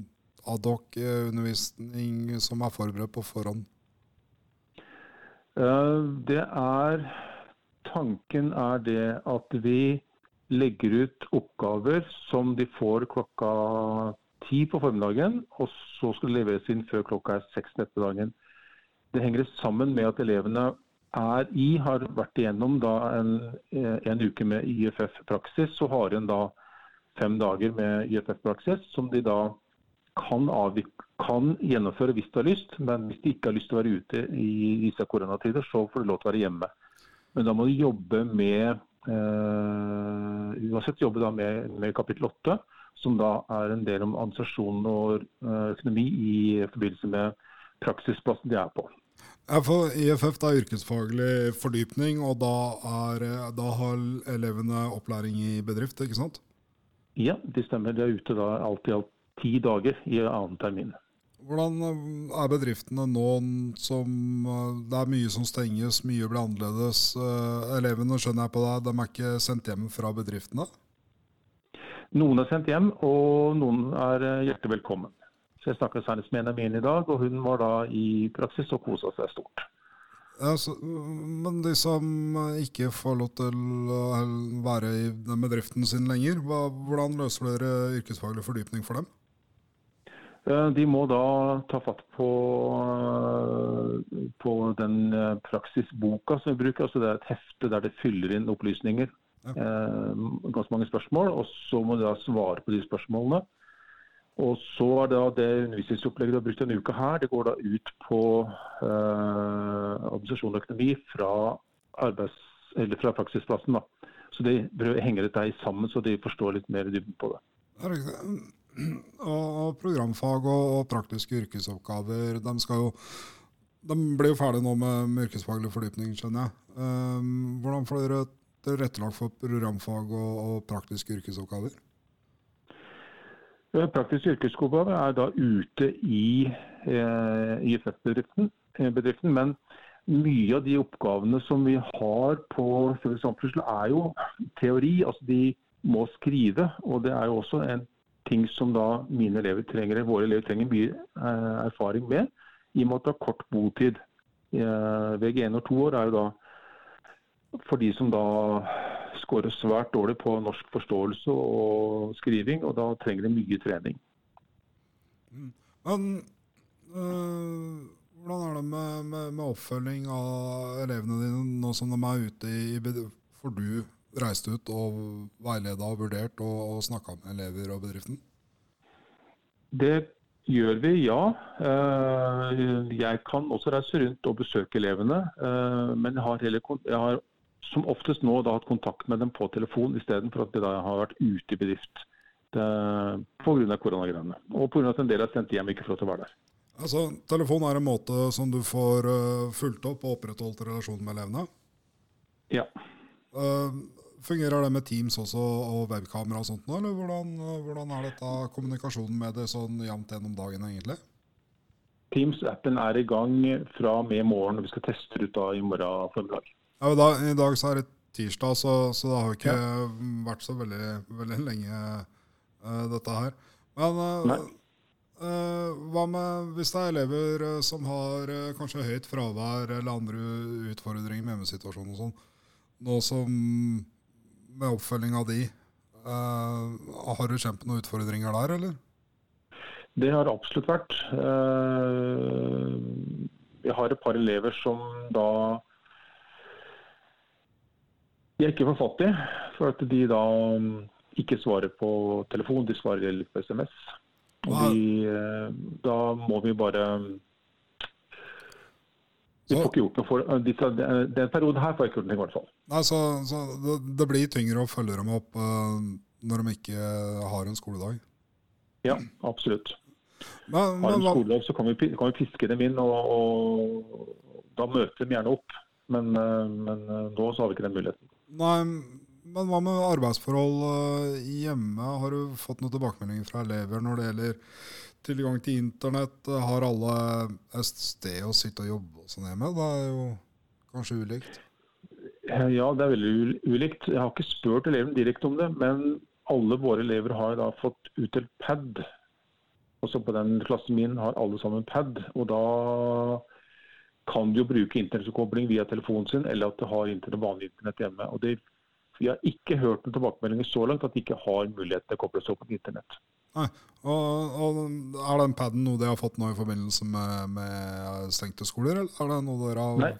adhoc-undervisning som er forberedt på forhånd? Eh, Det er Tanken er det at vi legger ut oppgaver som de får klokka ti på formiddagen, og så skal det leveres inn før klokka er seks neste dagen. Det henger sammen med at elevene er i, har vært igjennom en, eh, en uke med IFF-praksis, så har en da fem dager med IFF-praksis som de da kan, kan gjennomføre hvis de har lyst, men hvis de ikke har lyst til å være ute i disse koronatider, så får de lov til å være hjemme. Men da må de jobbe med eh, uansett jobbe da med, med kapittel 8, som da er en del om administrasjon og eh, økonomi i forbindelse med praksisplassen de er på. For IFF det er yrkesfaglig fordypning, og da, er, da har elevene opplæring i bedrift, ikke sant? Ja, det stemmer. De er ute da alt i alt ti dager i annen termin. Hvordan eh, er bedriftene nå som eh, Det er mye som stenges, mye blir annerledes. Eh, Elevene skjønner jeg på deg, de er ikke sendt hjem fra bedriftene? Noen er sendt hjem, og noen er hjertelig velkommen. Så Jeg snakket senest med en av mine i dag, og hun var da i praksis og kosa seg stort. Ja, så, men de som ikke får lov til å være i den bedriften sin lenger, hvordan løser dere yrkesfaglig fordypning for dem? Eh, De må da ta fatt på, eh, på den eh, praksisboka som vi bruker. altså Det er et hefte der det fyller inn opplysninger. Ja. Ganske mange spørsmål. og Så må de da svare på de spørsmålene. Og så er det det undervisningsopplegget du har brukt denne uka her, det går da ut på eh, administrasjon og økonomi fra, arbeids, fra praksisplassen. da. Så de henger dette sammen, så de forstår litt mer i dybden på det. [clears throat] Og, og programfag og, praktiske yrkesoppgaver, de skal jo de blir jo ferdige nå med, med yrkesfaglig fordypning, skjønner jeg. Um, hvordan får dere tilrettelagt for programfag og, og praktiske yrkesoppgaver? Eh, Praktisk yrkesoppgave er da ute i eh, IFF-bedriften, eh, men mye av de oppgavene som vi har på Samfunnsskole er jo teori. altså De må skrive, og det er jo også en ting som da mine elever trenger, våre elever trenger mye erfaring med, i og med at det er kort botid. Eh, VG1 og 2 år er jo da for de som da scorer svært dårlig på norsk forståelse og skriving, og da trenger de mye trening. Men øh, hvordan er det med, med, med oppfølging av elevene dine nå som de er ute i, i Får du reist ut og veileda og vurdert og, og snakka med elever og bedriften? Det gjør vi, ja. Eh, Jeg kan også reise rundt og besøke elevene, eh, men jeg har, som oftest nå da hatt kontakt med dem på telefon istedenfor at de da har vært ute i bedrift pga. koronagreiene. Og pga. at en del er sendt hjem ikke får lov til å være der. Altså, Telefon er en måte som du får uh, fulgt opp og opprettholdt relasjonen med elevene? Ja. Uh, fungerer det med Teams også og webkamera og sånt nå, eller hvordan, hvordan er dette kommunikasjonen med det sånn jevnt gjennom dagen egentlig? Teams-appen er i gang fra og med morgen, og vi skal teste ut da i morgen formiddag. Ja, da, I dag så er det tirsdag, så, så det har jo ikke vært så veldig, veldig lenge uh, dette her. Men uh, øh, hva med hvis det er elever som har kanskje høyt fravær eller andre utfordringer med hjemmesituasjonen og sånn, nå som med oppfølging av de, har du på noen utfordringer der, eller? Det har det absolutt vært. Jeg har et par elever som da jeg ikke får fatt i, for at de da mm, ikke svarer på telefon, de svarer litt på SMS. Og de, eh, da må vi bare Vi får ikke gjort noe for eh, disse, Den perioden her får jeg ikke gjort noe i hvert fall. Nei, så, så det, det blir tyngre å følge dem opp uh, når de ikke har en skoledag. Ja, absolutt. Men, Har men de skoledag, så kan vi, kan vi piske dem inn, og, og da møter de gjerne opp. Men, eh, men eh, nå så har vi ikke den muligheten. Nei, Men hva med arbeidsforhold eh, hjemme? Har du fått noen tilbakemeldinger fra elever når det gjelder tilgang til internett? Har alle et sted å sitte og jobbe og sånn hjemme? Det er jo kanskje ulikt? Ja, det er veldig ulikt. Jeg har ikke spurt elevene direkte om det, men alle våre elever har da fått utdelt pad. Også på den klassen min har alle sammen pad. og da kan de jo bruke internettkobling via telefonen sin, eller at de har internett, vanlig internett hjemme. Og det, Vi har ikke hørt noen tilbakemeldinger så langt at de ikke har mulighet til å koble seg opp på internett. Nei, og, og Er den paden noe de har fått nå i forbindelse med, med stengte skoler, eller er det noe dere har Nei.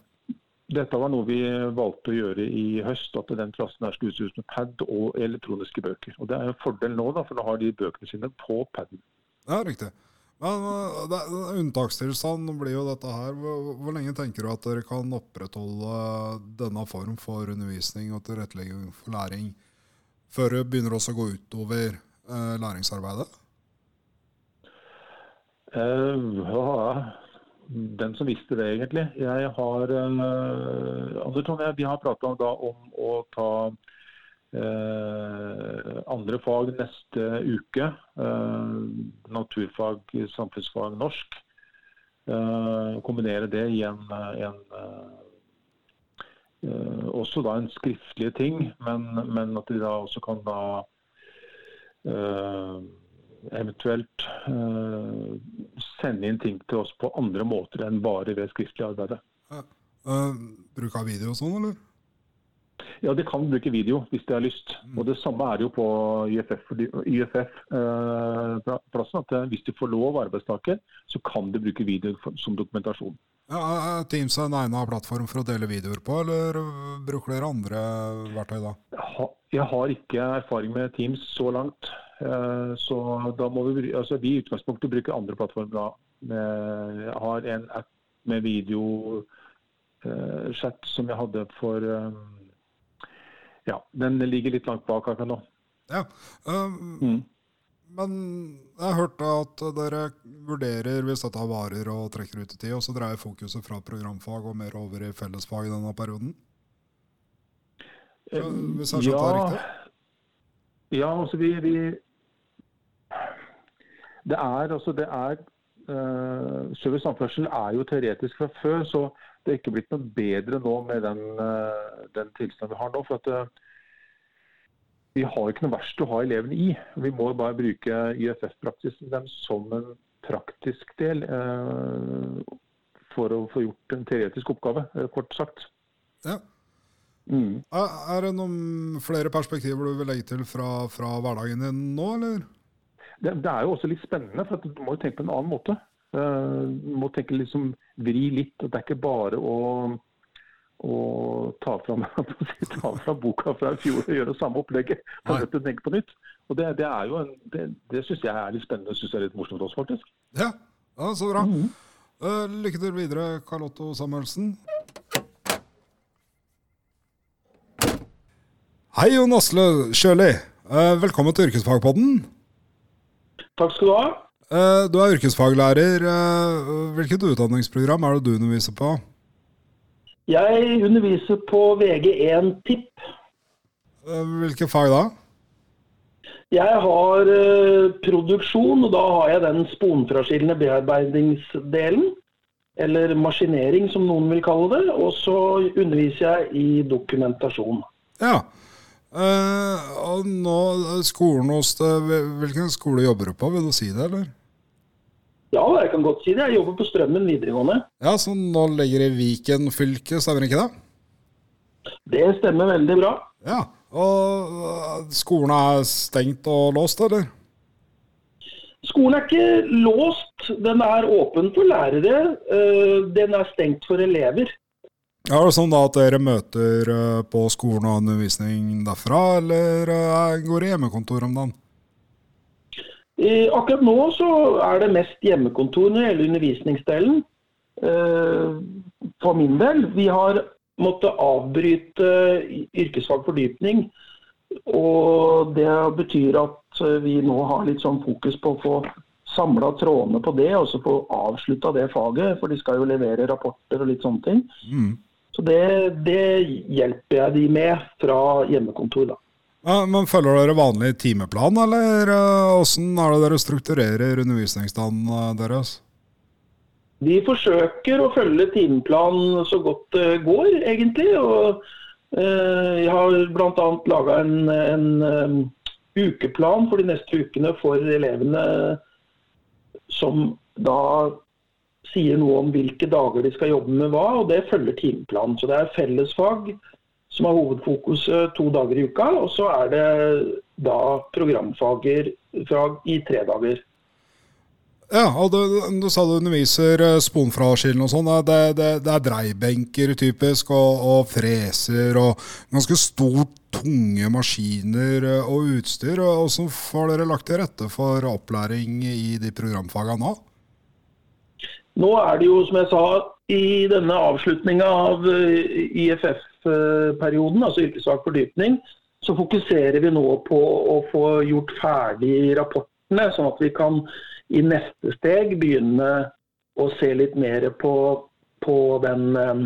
Dette var noe vi valgte å gjøre i høst, at den klassen her skulle utstyres med pad og elektroniske bøker. Og Det er en fordel nå, da, for nå har de bøkene sine på paden. Ja, riktig. Men det, unntakstilstand blir jo dette her. Hvor, hvor, lenge tenker du at dere kan opprettholde denne form for undervisning og tilrettelegging for læring før det begynner også å gå utover eh, læringsarbeidet? Uh, ja, den som visste det, egentlig. Jeg har, uh, Vi har prata om å ta andre fag neste uke. Eh, naturfag, samfunnsfag, norsk. Eh, kombinere det i en, en også da en skriftlig ting, men, men, at de da også kan da eventuelt sende inn ting til oss på andre måter enn bare ved skriftlig arbeid. Ja. Uh, bruk video og sånn, eller? Ja, de kan bruke video hvis de har lyst. Og Det samme er jo på IFF-plassen. Eh, at eh, Hvis de får lov arbeidstaker, så kan de bruke video som dokumentasjon. Ja, er Teams en egnet plattform for å dele videoer på, eller bruker dere andre verktøy da? Jeg har ikke erfaring med Teams så langt. Eh, så da må vi, altså vi i utgangspunktet bruker andre plattformer da. Jeg har en app med videochat som jeg hadde for ja, den ligger litt langt bak akkurat nå. Ja, um, mm. Men jeg har hørt at dere vurderer, hvis dette varer og trekker ut i tid, og så dreier fokuset fra programfag og mer over i fellesfag i denne perioden? Hvis jeg har skjønt ja, det riktig? Ja, altså vi, vi Det er altså det er uh, Service samferdsel er jo teoretisk fra før, så det er ikke blitt noe bedre nå med den, uh, den tilstanden vi har nå. for at uh, vi har ikke noe verst å ha elevene i. Vi må bare bruke YFF-praksisen dem som en praktisk del eh, for å få gjort en teoretisk oppgave, eh, kort sagt. Ja. Mm. Er det noen flere perspektiver du vil legge til fra, fra hverdagen din nå, eller? Det, det, er jo også litt spennende, for du må jo tenke på en annen måte. Uh, du må tenke liksom, vri litt. Det er ikke bare å å ta fram, [laughs] ta fram, boka fra i fjor og gjøre samme opplegget. Dette tenke på nytt. Og Det, det er jo en, det, det syns jeg er litt spennende synes jeg er litt morsomt også, faktisk. Ja, ja så bra. Mm -hmm. uh, lykke til videre, Karl Otto Samuelsen. Hei, Jon Asle Sjøli. Uh, velkommen til Yrkesfagpodden. Takk skal du ha. Uh, du er yrkesfaglærer. hvilket utdanningsprogram er det du underviser på? Jeg underviser på VG1 TIP. Eh, hvilke fag da? Jeg har produksjon, og da har jeg den sponfraskillende bearbeidingsdelen. Eller maskinering, som noen vil kalle det. Og så underviser jeg i dokumentasjon. Ja. Uh, og nå, skolen hos deg, Hvilken skole jobber du på, vil du si det, eller? Ja, jeg kan godt si det. Jeg jobber på Strømmen videregående. Ja, Så nå ligger det i Viken fylke, stemmer ikke det? Det stemmer veldig bra. Ja, Og skolen er stengt og låst, eller? Skolen er ikke låst, den er åpen for lærere. Eh, den er stengt for elever. Er det sånn da at dere møter eh, på skolen og undervisning derfra, eller eh, går det hjemmekontor om dagen? Akkurat nå så er det mest hjemmekontor når det gjelder undervisningsdelen. Eh, for min del. Vi har måttet avbryte yrkesfag fordypning. Og det betyr at vi nå har litt sånn fokus på å få samla trådene på det, og så få avslutta det faget. For de skal jo levere rapporter og litt sånne ting. Mm. Så det, det hjelper jeg de med fra hjemmekontor, da. Ja, men Følger dere vanlig timeplan, eller hvordan er det dere strukturerer undervisningsdagen deres? Vi forsøker å følge timeplanen så godt det går, egentlig. og eh, Jeg har bl.a. laga en, en ukeplan for de neste ukene for elevene som da sier noe om hvilke dager de skal jobbe med hva, og det følger timeplanen. Så det er fellesfag som har hovedfokuset to dager i uka, og så er det da programfager i tre dager. Ja, og du, du sa du underviser eh, sponfraskillen og sånn. Det, det, det, er dreibenker typisk, og, og, freser og ganske stort, tunge maskiner eh, og utstyr. Hvordan får dere lagt til rette for opplæring i de programfagene nå? Nå er det jo, som jeg sa, i denne avslutninga av eh, IFF-perioden, altså yrkesfag fordypning, så fokuserer vi nå på å få gjort ferdig rapportene, sånn at vi kan i neste steg begynne å se litt mer på, på den um,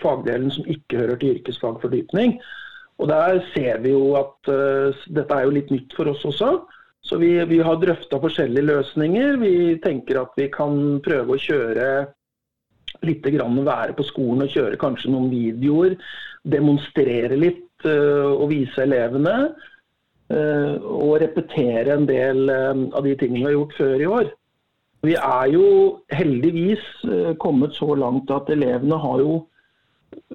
fagdelen som ikke hører til yrkesfagfordypning. Og Der ser vi jo at uh, dette er jo litt nytt for oss også. Så vi, vi har drøfta forskjellige løsninger. Vi tenker at vi kan prøve å kjøre litt grann være på skolen og kjøre kanskje noen videoer. Demonstrere litt uh, og vise elevene. Eh, og repetere en del eh, av de tingene vi har gjort før i år. Vi er jo heldigvis eh, kommet så langt at elevene har jo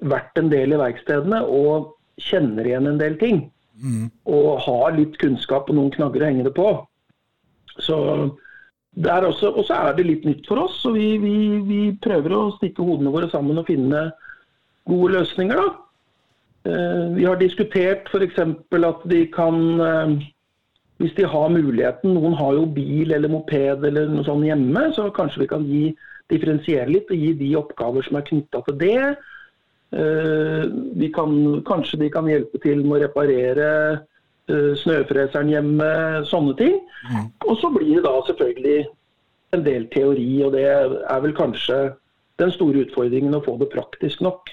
vært en del i verkstedene og kjenner igjen en del ting. Mm. Og har litt kunnskap og noen knagger å henge det på. Så det er også, og så er det litt nytt for oss. så vi, vi, vi prøver å stikke hodene våre sammen og finne gode løsninger. da. Eh, vi har diskutert f.eks. at de kan, eh, hvis de har muligheten Noen har jo bil eller moped eller noe sånt hjemme, så kanskje vi kan gi, differensiere litt og gi de oppgaver som er knytta til det. Eh, kan, kanskje de kan hjelpe til med å reparere snøfreseren hjemme, sånne ting. Mm. Og så blir det da selvfølgelig en del teori, og det er vel kanskje den store utfordringen å få det praktisk nok.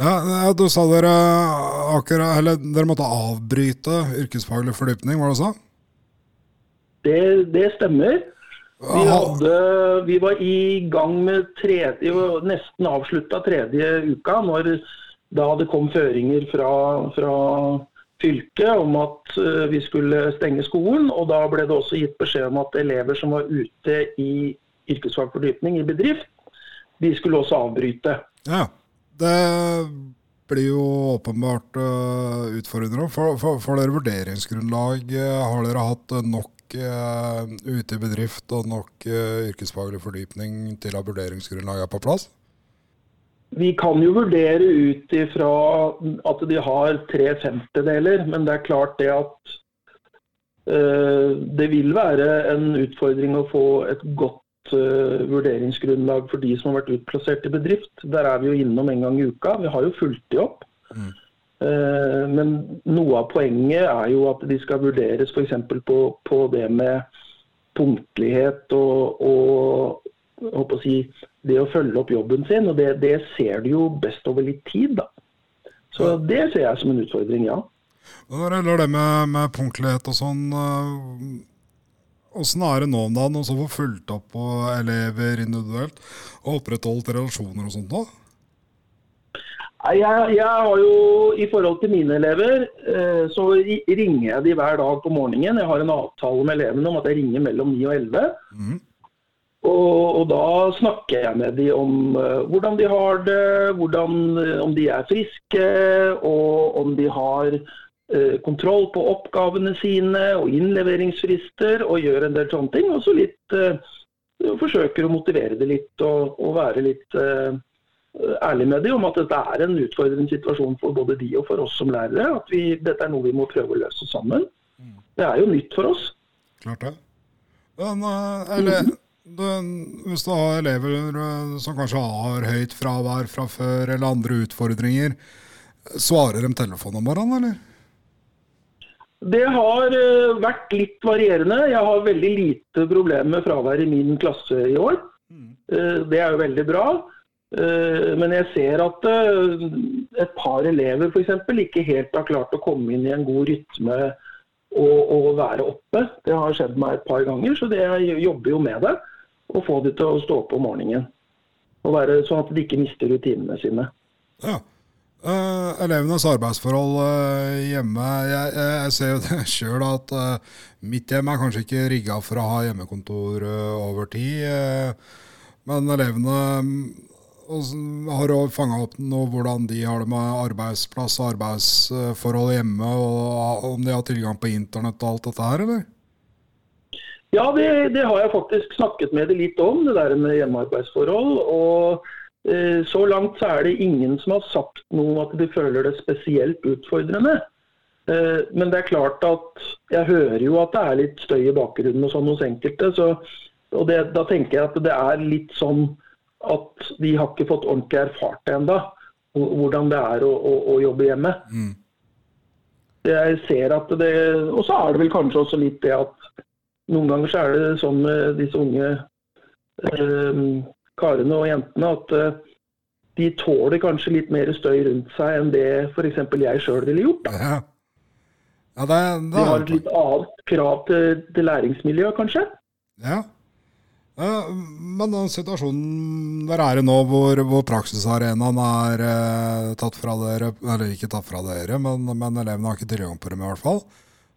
Ja, Da sa dere akkurat Eller dere måtte avbryte yrkesfaglig fordypning, var det så? Det, det stemmer. Vi, hadde, vi, var i gang med tredje, nesten avslutta tredje uka når da det kom føringer fra, fra fylket om at eh, vi skulle stenge skolen. Og da ble det også gitt beskjed om at elever som var ute i yrkesfagfordypning i bedrift, de skulle også avbryte. Ja. Det blir jo åpenbart uh, utfordrende. for, for dere vurderingsgrunnlag? Har dere hatt nok uh, ute i bedrift og nok uh, yrkesfaglig fordypning til at vurderingsgrunnlaget er på plass? Vi kan jo vurdere ut ifra at de har tre femtedeler, men det er klart det at det vil være en utfordring å få et godt uh, vurderingsgrunnlag for de som har vært utplassert i bedrift. Der er vi jo innom en gang i uka. Vi har jo fulgt de opp. Mm. Uh, men noe av poenget er jo at de skal vurderes f.eks. På, på det med punktlighet og, og å si, det å følge opp jobben sin. og Det, det ser du jo best over litt tid. da. Så det ser jeg som en utfordring, ja. Når det gjelder det med, med punktlighet og sånn, eh, Åssen er det nå om dagen å få fulgt opp på elever individuelt og opprettholdt relasjoner og sånt? da? Jeg, jeg, har jo, I forhold til mine elever, eh, så ringer jeg de hver dag på morgenen. Jeg har en avtale med elevene om at jeg ringer mellom 9 og 11. Mm. Og, og, da snakker jeg med dem om uh, hvordan de har det, hvordan, om de er friske, og om de har Eh, kontroll på oppgavene sine og innleveringsfrister og gjør en del sånne ting. Og så litt forsøker å motivere det litt og, og være litt ærlig med dem om at dette er en utfordrende situasjon for både de og for oss som lærere. At vi, dette er noe vi må prøve å løse sammen. Mm. Det er jo nytt for oss. Klart det. Men, eller, den, hvis du har elever som kanskje har høyt fravær fra før eller andre utfordringer, svarer de telefonen om morgenen, eller? Det har eh, vært litt varierende. Jeg har veldig lite problemer med fravær i min klasse i år. Mm. Eh, det er jo veldig bra. Eh, Men jeg ser at eh, et par elever f.eks. ikke helt har klart å komme inn i en god rytme og, og være oppe. Det har skjedd meg et par ganger, så det, jeg jobber jo med det. Å få de til å stå opp om morgenen. Og være sånn at de ikke mister rutinene sine. Ja. Uh, elevenes arbeidsforhold uh, hjemme Jeg, jeg, jeg ser jo [laughs] det sjøl at uh, mitt hjem er kanskje ikke rigga for å ha hjemmekontor over tid. men elevene hvordan- har fanga opp noe hvordan de har det med arbeidsplass og arbeidsforhold hjemme, og om de har tilgang på internett og alt dette her, eller? Ja, det, det har jeg faktisk snakket med de litt om, det der med hjemmearbeidsforhold. Og eh, så langt så er det ingen som har sagt noe om at de føler det spesielt utfordrende. Eh, men det er klart at jeg hører jo at det er litt støy i bakgrunnen og sånn hos enkelte. Så, og det, da tenker jeg at det er litt sånn at de har ikke fått ordentlig erfart det ennå. Hvordan det er å, å, å jobbe hjemme. Mm. Jeg ser at det, Og så er det vel kanskje også litt det at noen ganger så er det sånn med disse unge eh, karene og jentene at eh, de tåler kanskje litt mer støy rundt seg enn det f.eks. jeg sjøl ville gjort. Ja, ja det, det De har et litt annet krav til, til læringsmiljø, kanskje. Ja. Men den situasjonen der er i nå, hvor, hvor praksisarenaen er eh, tatt fra dere, eller ikke tatt fra dere, men, men elevene har ikke tilgang på dem i hvert fall.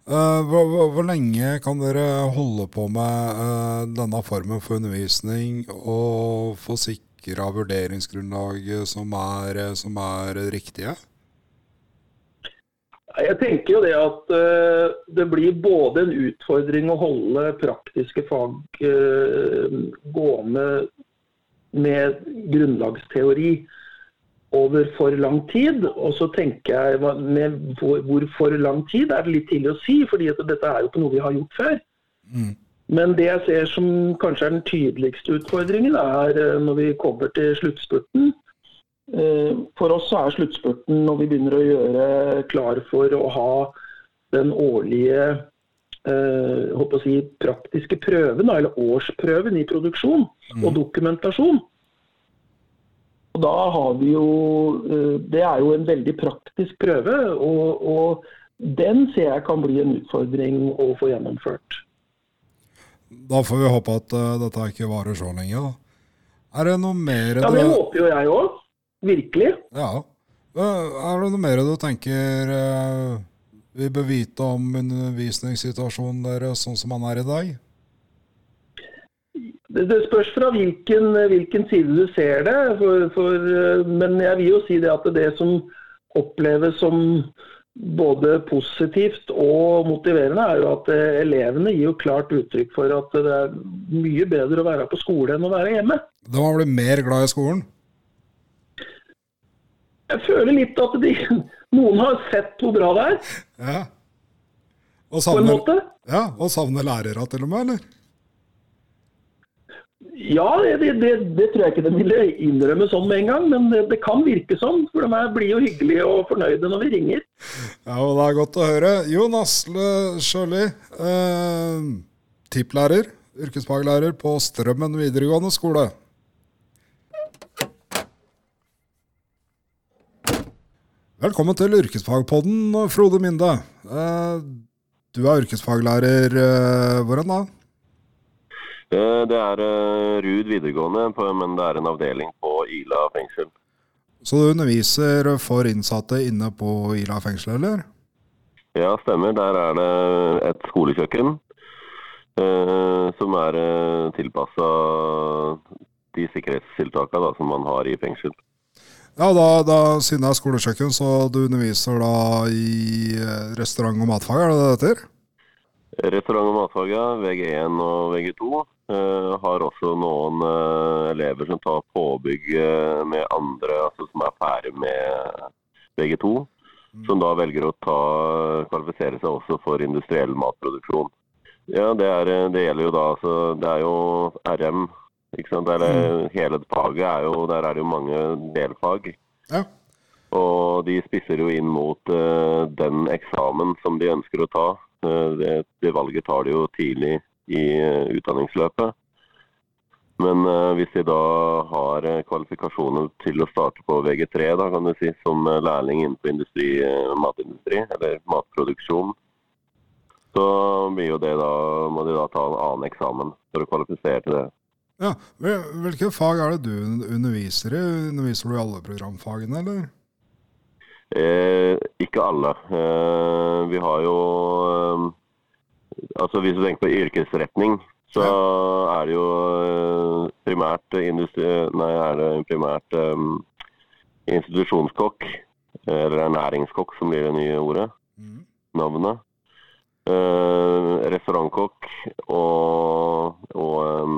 Eh, hvor, hvor lenge kan dere holde på med eh, denne formen for undervisning og få sikra vurderingsgrunnlaget som er, eh, som er riktige? Jeg tenker jo det at eh, det blir både en utfordring å holde praktiske fag eh, gående med grunnlagsteori over for lang tid. Og så tenker jeg med hvor, hvor for lang tid er det litt tidlig å si, fordi dette er jo ikke noe vi har gjort før. Mm. Men det jeg ser som kanskje er den tydeligste utfordringen, er eh, når vi kommer til sluttspurten. Eh, For oss så er sluttspurten når vi begynner å gjøre klar for å ha den årlige eh, si, praktiske prøven, eller årsprøven i produksjon og dokumentasjon. Og da har vi jo eh, Det er jo en veldig praktisk prøve, og, og den ser jeg kan bli en utfordring å få gjennomført. Da får vi håpe at uh, dette ikke varer så lenge. da. Er det noe mer Ja, Det håper jo jeg òg. Virkelig. Ja. Er det noe mer du tenker eh, vi bør vite om undervisningssituasjonen deres sånn som den er i dag? Det, spørs fra hvilken, hvilken side du ser det. For, for, eh, men jeg vil jo si det at det som oppleves som både positivt og motiverende, er jo at eh, elevene gir jo klart uttrykk for at det er mye bedre å være på skole enn å være hjemme. De har blitt mer glad i skolen? Jeg føler litt at de, noen har sett hvor bra det er, Ja. Og på en måte. ja, og savner lærere til og med, eller? Ja, det, det, det, tror jeg ikke de ville innrømme sånn med en gang, men det, det kan virke sånn. For de blir jo hyggelige og fornøyde når vi ringer. Ja, og det er godt å høre. Jon Asle Sjøli, eh, tipplærer, yrkesfaglærer på Strømmen videregående skole. Velkommen til Yrkesfagpodden, Frode Minde. Eh, du er yrkesfaglærer hvordan hvor da? Eh, Det er eh, Rud videregående, men det er en avdeling på Ila fengsel. Så du underviser for innsatte inne på Ila fengsel, eller? Ja, stemmer. Der er det et skolekjøkken eh, som er eh, tilpassa de sikkerhetstiltakene som man har i fengsel. Ja, da, da, siden det er skolekjøkken, så du underviser da i eh, restaurant- og matfag, er det det heter? Restaurant- og matfaget, VG1 og VG2, eh, har også noen eh, elever som tar påbygg med andre altså som er ferdig med VG2. Som da velger å ta, kvalifisere seg også for industriell matproduksjon. Ja, det, er, det gjelder jo da altså, Det er jo RM. Ikke sant? Eller, Hele faget er jo Der er det jo mange delfag. Ja. Og de spisser jo inn mot uh, den eksamen som de ønsker å ta. Uh, det, det valget tar de jo tidlig i uh, utdanningsløpet. Men hvis de da har kvalifikasjoner til å starte på VG3, da kan du si, som lærling innenfor industri, matindustri eller matproduksjon, så blir jo det da, må de da ta en annen eksamen for å kvalifisere til det. Ja, Hvil- Hvilke fag er det du underviser i? Underviser du i alle programfagene, eller? Eh, ikke alle. Eh, vi har jo eh, Altså hvis du tenker på yrkesretning, så er det jo eh, primært industri... Nei, er det primært eh, institusjonskokk. Eller ernæringskokk, som blir det nye ordet. Mm. Navnet. Eh, restaurantkokk og, og eh,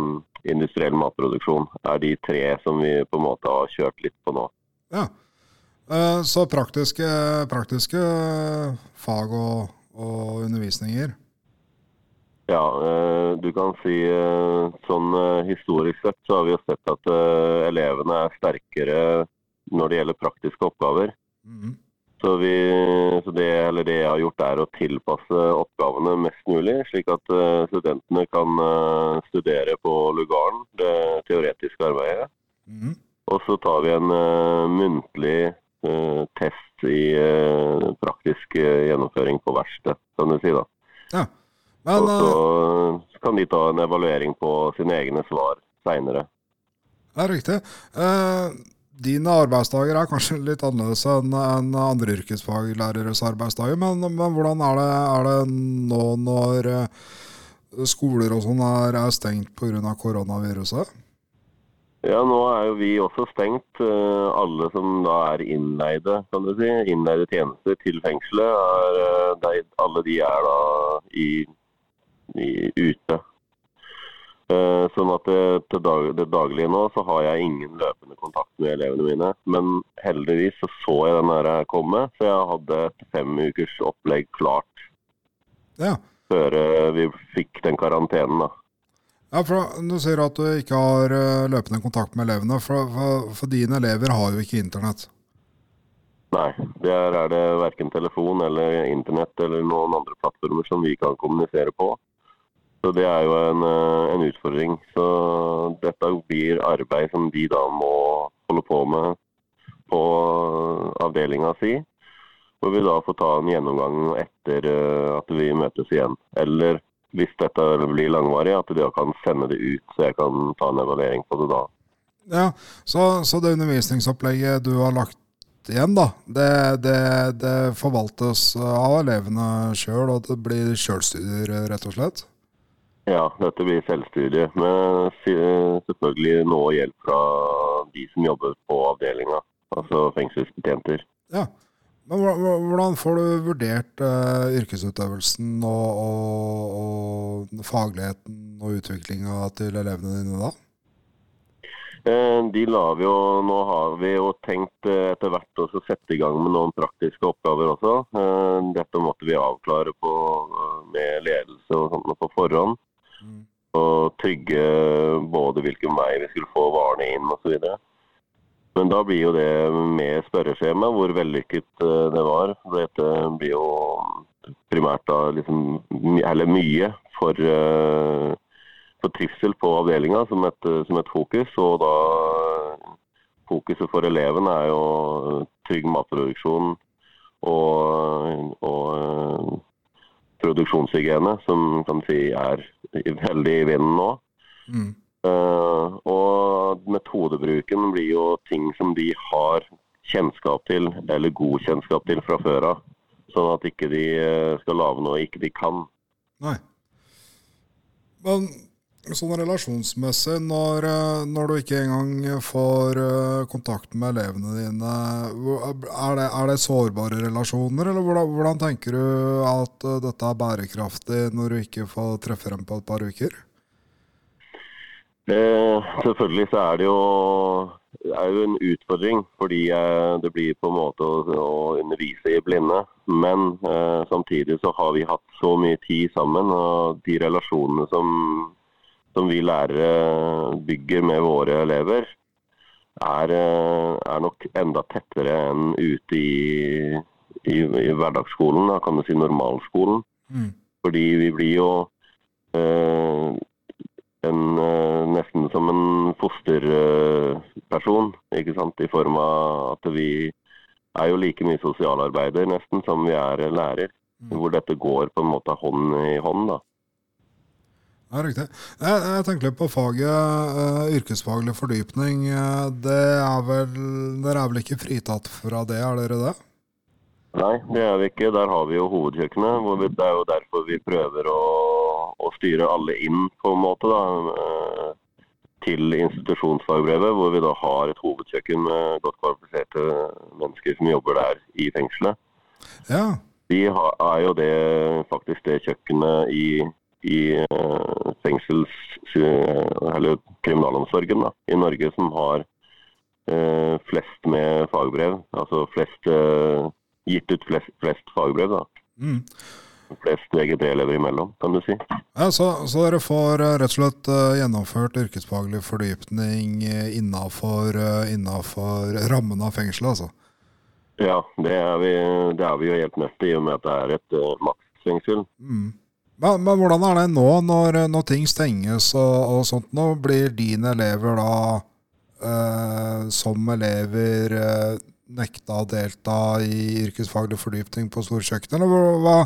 industriell matproduksjon er de tre som vi på en måte har kjørt litt på nå. Ja. Eh, Så praktiske, praktiske fag og, og undervisninger. Ja, eh, du kan si eh, sånn historisk sett så har vi jo sett at elevene er sterkere når det gjelder praktiske oppgaver. Mhm. Så, vi, så det, eller det jeg har gjort er å tilpasse oppgavene mest mulig, slik at eh, studentene kan eh, studere på lugaren, det teoretiske arbeidet. Mm. Og så tar vi en uh, muntlig uh, test i uh, praktisk gjennomføring på verkstedet, kan du si da. Ja. Men Og så kan de ta en evaluering på sine egne svar seinere. er riktig. Eh, Dine arbeidsdager er kanskje litt annerledes enn en andre yrkesfaglæreres arbeidsdager, men, men hvordan er det, er det nå når eh, skoler og sånn er, er stengt pga. koronaviruset? Ja, nå er jo vi også stengt. eh, Alle som da er innleide, kan du si, innleide tjenester til fengselet, er, eh, de, alle de er da i, i ute. Eh, Sånn at det, til det daglige nå så har jeg ingen løpende kontakt med elevene mine. Men heldigvis så så jeg den her komme, så jeg hadde et fem ukers opplegg klart Ja. før eh, vi fikk den karantenen. da. Ja, for Du sier at du ikke har eh, løpende kontakt med elevene, for, for, for dine elever har jo ikke internett. Nei, der er det verken telefon eller internett eller noen andre plattformer som vi kan kommunisere på. Så det er jo en, eh, en utfordring. Så dette blir arbeid som de da må holde på med på avdelinga si. Hvor vi da får ta en gjennomgang etter eh, at vi møtes igjen. Eller hvis dette blir langvarig, at de da kan sende det ut, så jeg kan ta en evaluering på det da. Ja, Så, så det undervisningsopplegget du har lagt igjen, da, det, det, det forvaltes av elevene sjøl, og det blir sjølstudier, rett og slett? Ja, dette blir selvstudie. Med si- selvfølgelig nå hjelp fra de som jobber på avdelinga. Altså fengselsbetjenter. Ja. Men hvordan får du vurdert eh, yrkesutøvelsen og, og, og fagligheten og utviklinga til elevene dine da? Eh, De lar vi jo, Nå har vi jo tenkt eh, etter hvert å sette i gang med noen praktiske oppgaver også. Eh, Dette måtte vi avklare på, eh, med ledelse og sånt på forhånd. Og trygge både hvilken vei vi skulle få varene inn osv. Men da blir jo det med spørreskjema hvor vellykket eh, det var. Dette blir jo primært da liksom, eller mye for, eh, for trivsel på avdelinga som, som et fokus. Og da fokuset for eleven er jo trygg matproduksjon og, og eh, produksjonshygiene, som kan si er veldig i vinden nå. Mm. Uh, og metodebruken blir jo ting som de har kjennskap til, eller god kjennskap til fra før av. Sånn at ikke de eh, skal lage noe ikke de kan. Nei. Men sånn relasjonsmessig, når, eh, når du ikke engang får eh, kontakt med elevene dine, er det, er det sårbare relasjoner, eller hvordan, hvordan tenker du at eh, dette er bærekraftig når du ikke får treffe dem på et par uker? Eh, selvfølgelig så er det jo, er jo en utfordring, fordi det blir på en måte å, å undervise i blinde. Men eh, samtidig så har vi hatt så mye tid sammen, og de relasjonene som, som vi lærere bygger med våre elever, er, eh, er nok enda tettere enn ute i, i, i hverdagsskolen, da, kan du si normalskolen. Mm. Fordi vi blir jo eh, en, eh, nesten som en fosterperson, ikke sant? i form av at vi er jo like mye sosialarbeider nesten som vi er lærer. Hvor dette går på en måte hånd i hånd. da. Ja, riktig. Jeg, jeg tenker litt på faget uh, yrkesfaglig fordypning. Uh, det er vel, dere er vel ikke fritatt fra det, er dere det? Nei, det er vi ikke. Der har vi jo hovedkjøkkenet. Hvor vi, det er jo derfor vi prøver å, å, styre alle inn på en måte da, uh, til institusjonsfagbrevet. Hvor vi da har et hovedkjøkken med godt kvalifiserte mennesker som jobber der i fengselet. Ja. Vi har, er jo det faktisk det kjøkkenet i i uh, fengsels... eller kriminalomsorgen da, i Norge som har eh, flest med fagbrev. Altså flest eh, gitt ut flest, flest fagbrev. da. Mm. Flest VG3-elever imellom, kan du si. Ja, så, så, dere får rett og slett gjennomført yrkesfaglig fordypning innafor, innafor rammen av fengselet, altså? Ja, det er, vi, det er vi jo helt nødt til, i og med at det er et uh, maktfengsel. Mm. Men, men, hvordan er det nå, når, når ting stenges og, og, sånt nå? Blir dine elever da, eh, som elever, eh, nekta å delta i yrkesfaglig fordypning på storkjøkkenet, eller hva,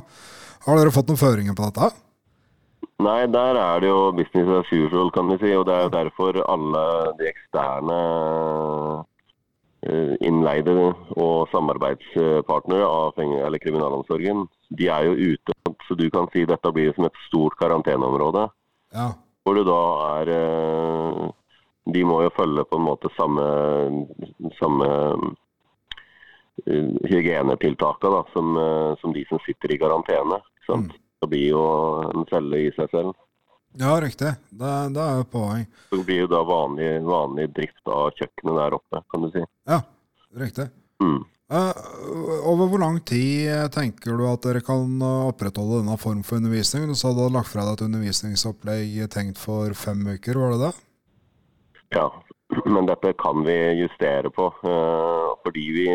har dere fått noen føringer på dette? Nei, der er det jo business as usual, kan vi si. Og det er derfor alle de eksterne innleide og samarbeidspartnere av eller kriminalomsorgen, de er jo ute så du kan si dette blir som et stort karanteneområde. Ja. Hvor du da er eh, De må jo følge på en måte samme, samme eh, hygienetiltakene som, eh, som, de som sitter i karantene. Mm. Det blir jo en celle i seg selv. Ja, riktig. Det, det er jo poeng. Det blir jo da vanlig, vanlig drift av kjøkkenet der oppe, kan du si. Ja, riktig. Mm. Uh, over hvor lang tid tenker du at dere kan opprettholde denne form for undervisning? Du sa du hadde lagt fra deg et undervisningsopplegg tenkt for fem uker, var det det? Ja, [clears throat] men dette kan vi justere på. Uh, fordi vi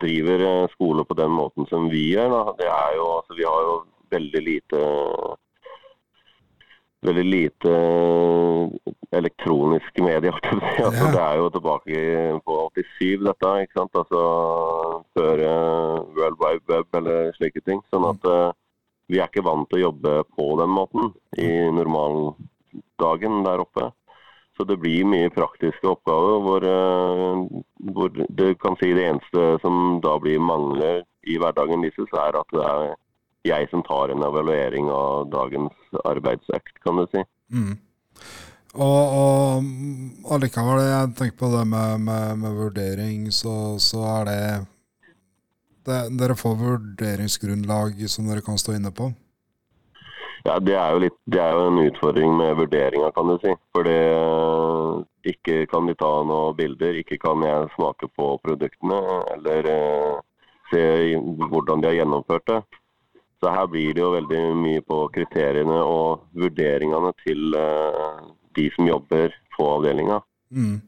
driver eh, skole på den måten som vi gjør. Det er jo, altså, vi har jo veldig lite veldig lite eh, elektroniske medier. Altså, Det er jo tilbake på 87, dette. ikke sant? Altså Før uh, World Wide Web eller slike ting. Sånn at uh, vi er ikke vant til å jobbe på den måten i normaldagen der oppe. Så det blir mye praktiske oppgaver hvor, uh, hvor du kan si det eneste som da blir mangler i hverdagen deres, er at det er jeg som tar en evaluering av dagens arbeidsøkt, kan du si. Mm. Og, og allikevel, jeg tenker på det med, med, med vurdering, så, så, er det, det Dere får vurderingsgrunnlag som dere kan stå inne på? Ja, det er litt, det er jo en utfordring med vurderinga, kan du si. Fordi ikke kan de ta noen bilder, ikke kan jeg smake på produktene eller eh, se hvordan de har gjennomført det. Så her blir det jo veldig mye på kriteriene og vurderingene til uh, de som jobber på avdelinga. Mm.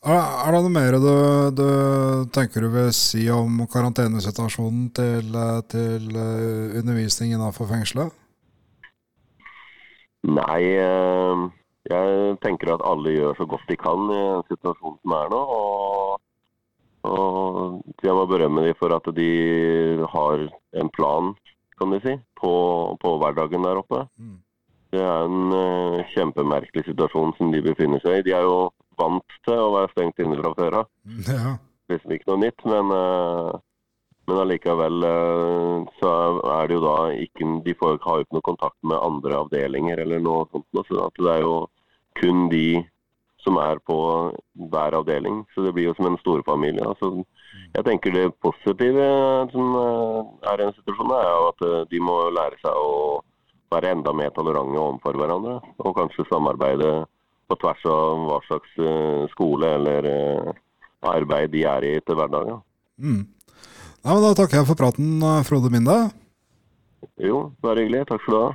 Er, det noe mer du, du, tenker du vil si om karantenesituasjonen til, til uh, undervisning innenfor fengselet? Nei, jeg tenker at alle gjør så godt de kan i den situasjonen som er nå. og og jeg må berømme dem for at de har en plan, kan de si, på, på hverdagen der oppe. Mm. Det er en uh, kjempemerkelig situasjon som de befinner seg i. De er jo vant til å være stengt inne fra før av. Ja. Liksom ikke noe nytt, men, uh, men allikevel uh, så er det jo da ikke De får jo ikke noe kontakt med andre avdelinger eller noe sånt. Så det er jo kun de som er på hver avdeling. Så det blir jo som en storfamilie. Altså, jeg tenker det positive som eh, er i den situasjonen, er at eh, de må lære seg å være enda mer tolerante overfor hverandre. Og kanskje samarbeide på tvers av hva slags eh, skole eller arbeid de er i til hverdagen. Mm. Ja, da takker jeg for praten, Frode Minde. Jo, bare hyggelig. Takk skal du ha.